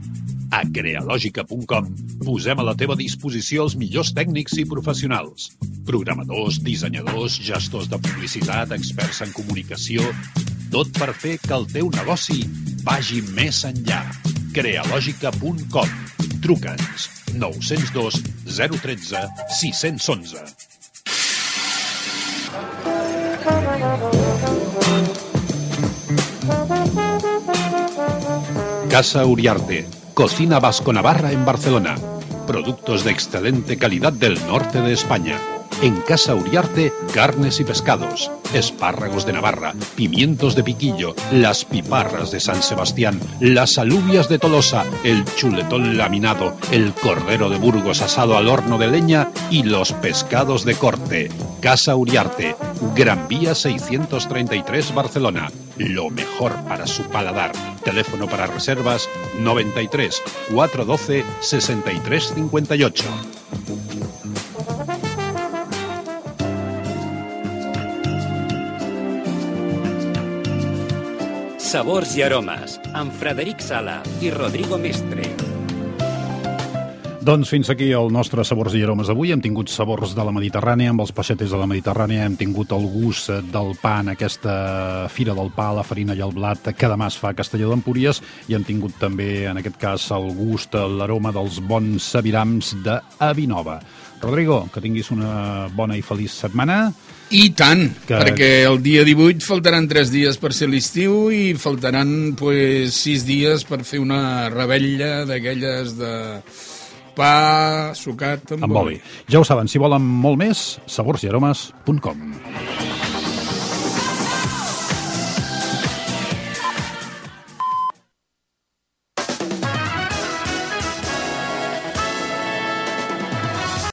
A crealògica.com posem a la teva disposició els millors tècnics i professionals. Programadors, dissenyadors, gestors de publicitat, experts en comunicació... Tot per fer que el teu negoci vagi més enllà. Crealògica.com Truca'ns 902 013 611. Casa Uriarte, cocina vasco-navarra en Barcelona. Productos de excelente calidad del norte de España. En Casa Uriarte, carnes y pescados, espárragos de Navarra, pimientos de piquillo, las piparras de San Sebastián, las alubias de Tolosa, el chuletón laminado, el cordero de Burgos asado al horno de leña y los pescados de corte. Casa Uriarte, Gran Vía 633 Barcelona. Lo mejor para su paladar. Teléfono para reservas 93 412 63 Sabors i aromes, amb Frederic Sala i Rodrigo Mestre. Doncs fins aquí el nostre Sabors i Aromes avui. Hem tingut sabors de la Mediterrània, amb els peixetes de la Mediterrània, hem tingut el gust del pa en aquesta Fira del Pa, la farina i el blat que demà es fa a Castelló d'Empúries i hem tingut també, en aquest cas, el gust, l'aroma dels bons sabirams de Avinova. Rodrigo, que tinguis una bona i feliç setmana. I tant, Que- perquè el dia 18 faltaran 3 dies per ser l'estiu i faltaran pues, 6 dies per fer una rebella d'aquelles de pa sucat amb, Amb oli. Ja ho saben, si volen molt més, saborsiaromes.com.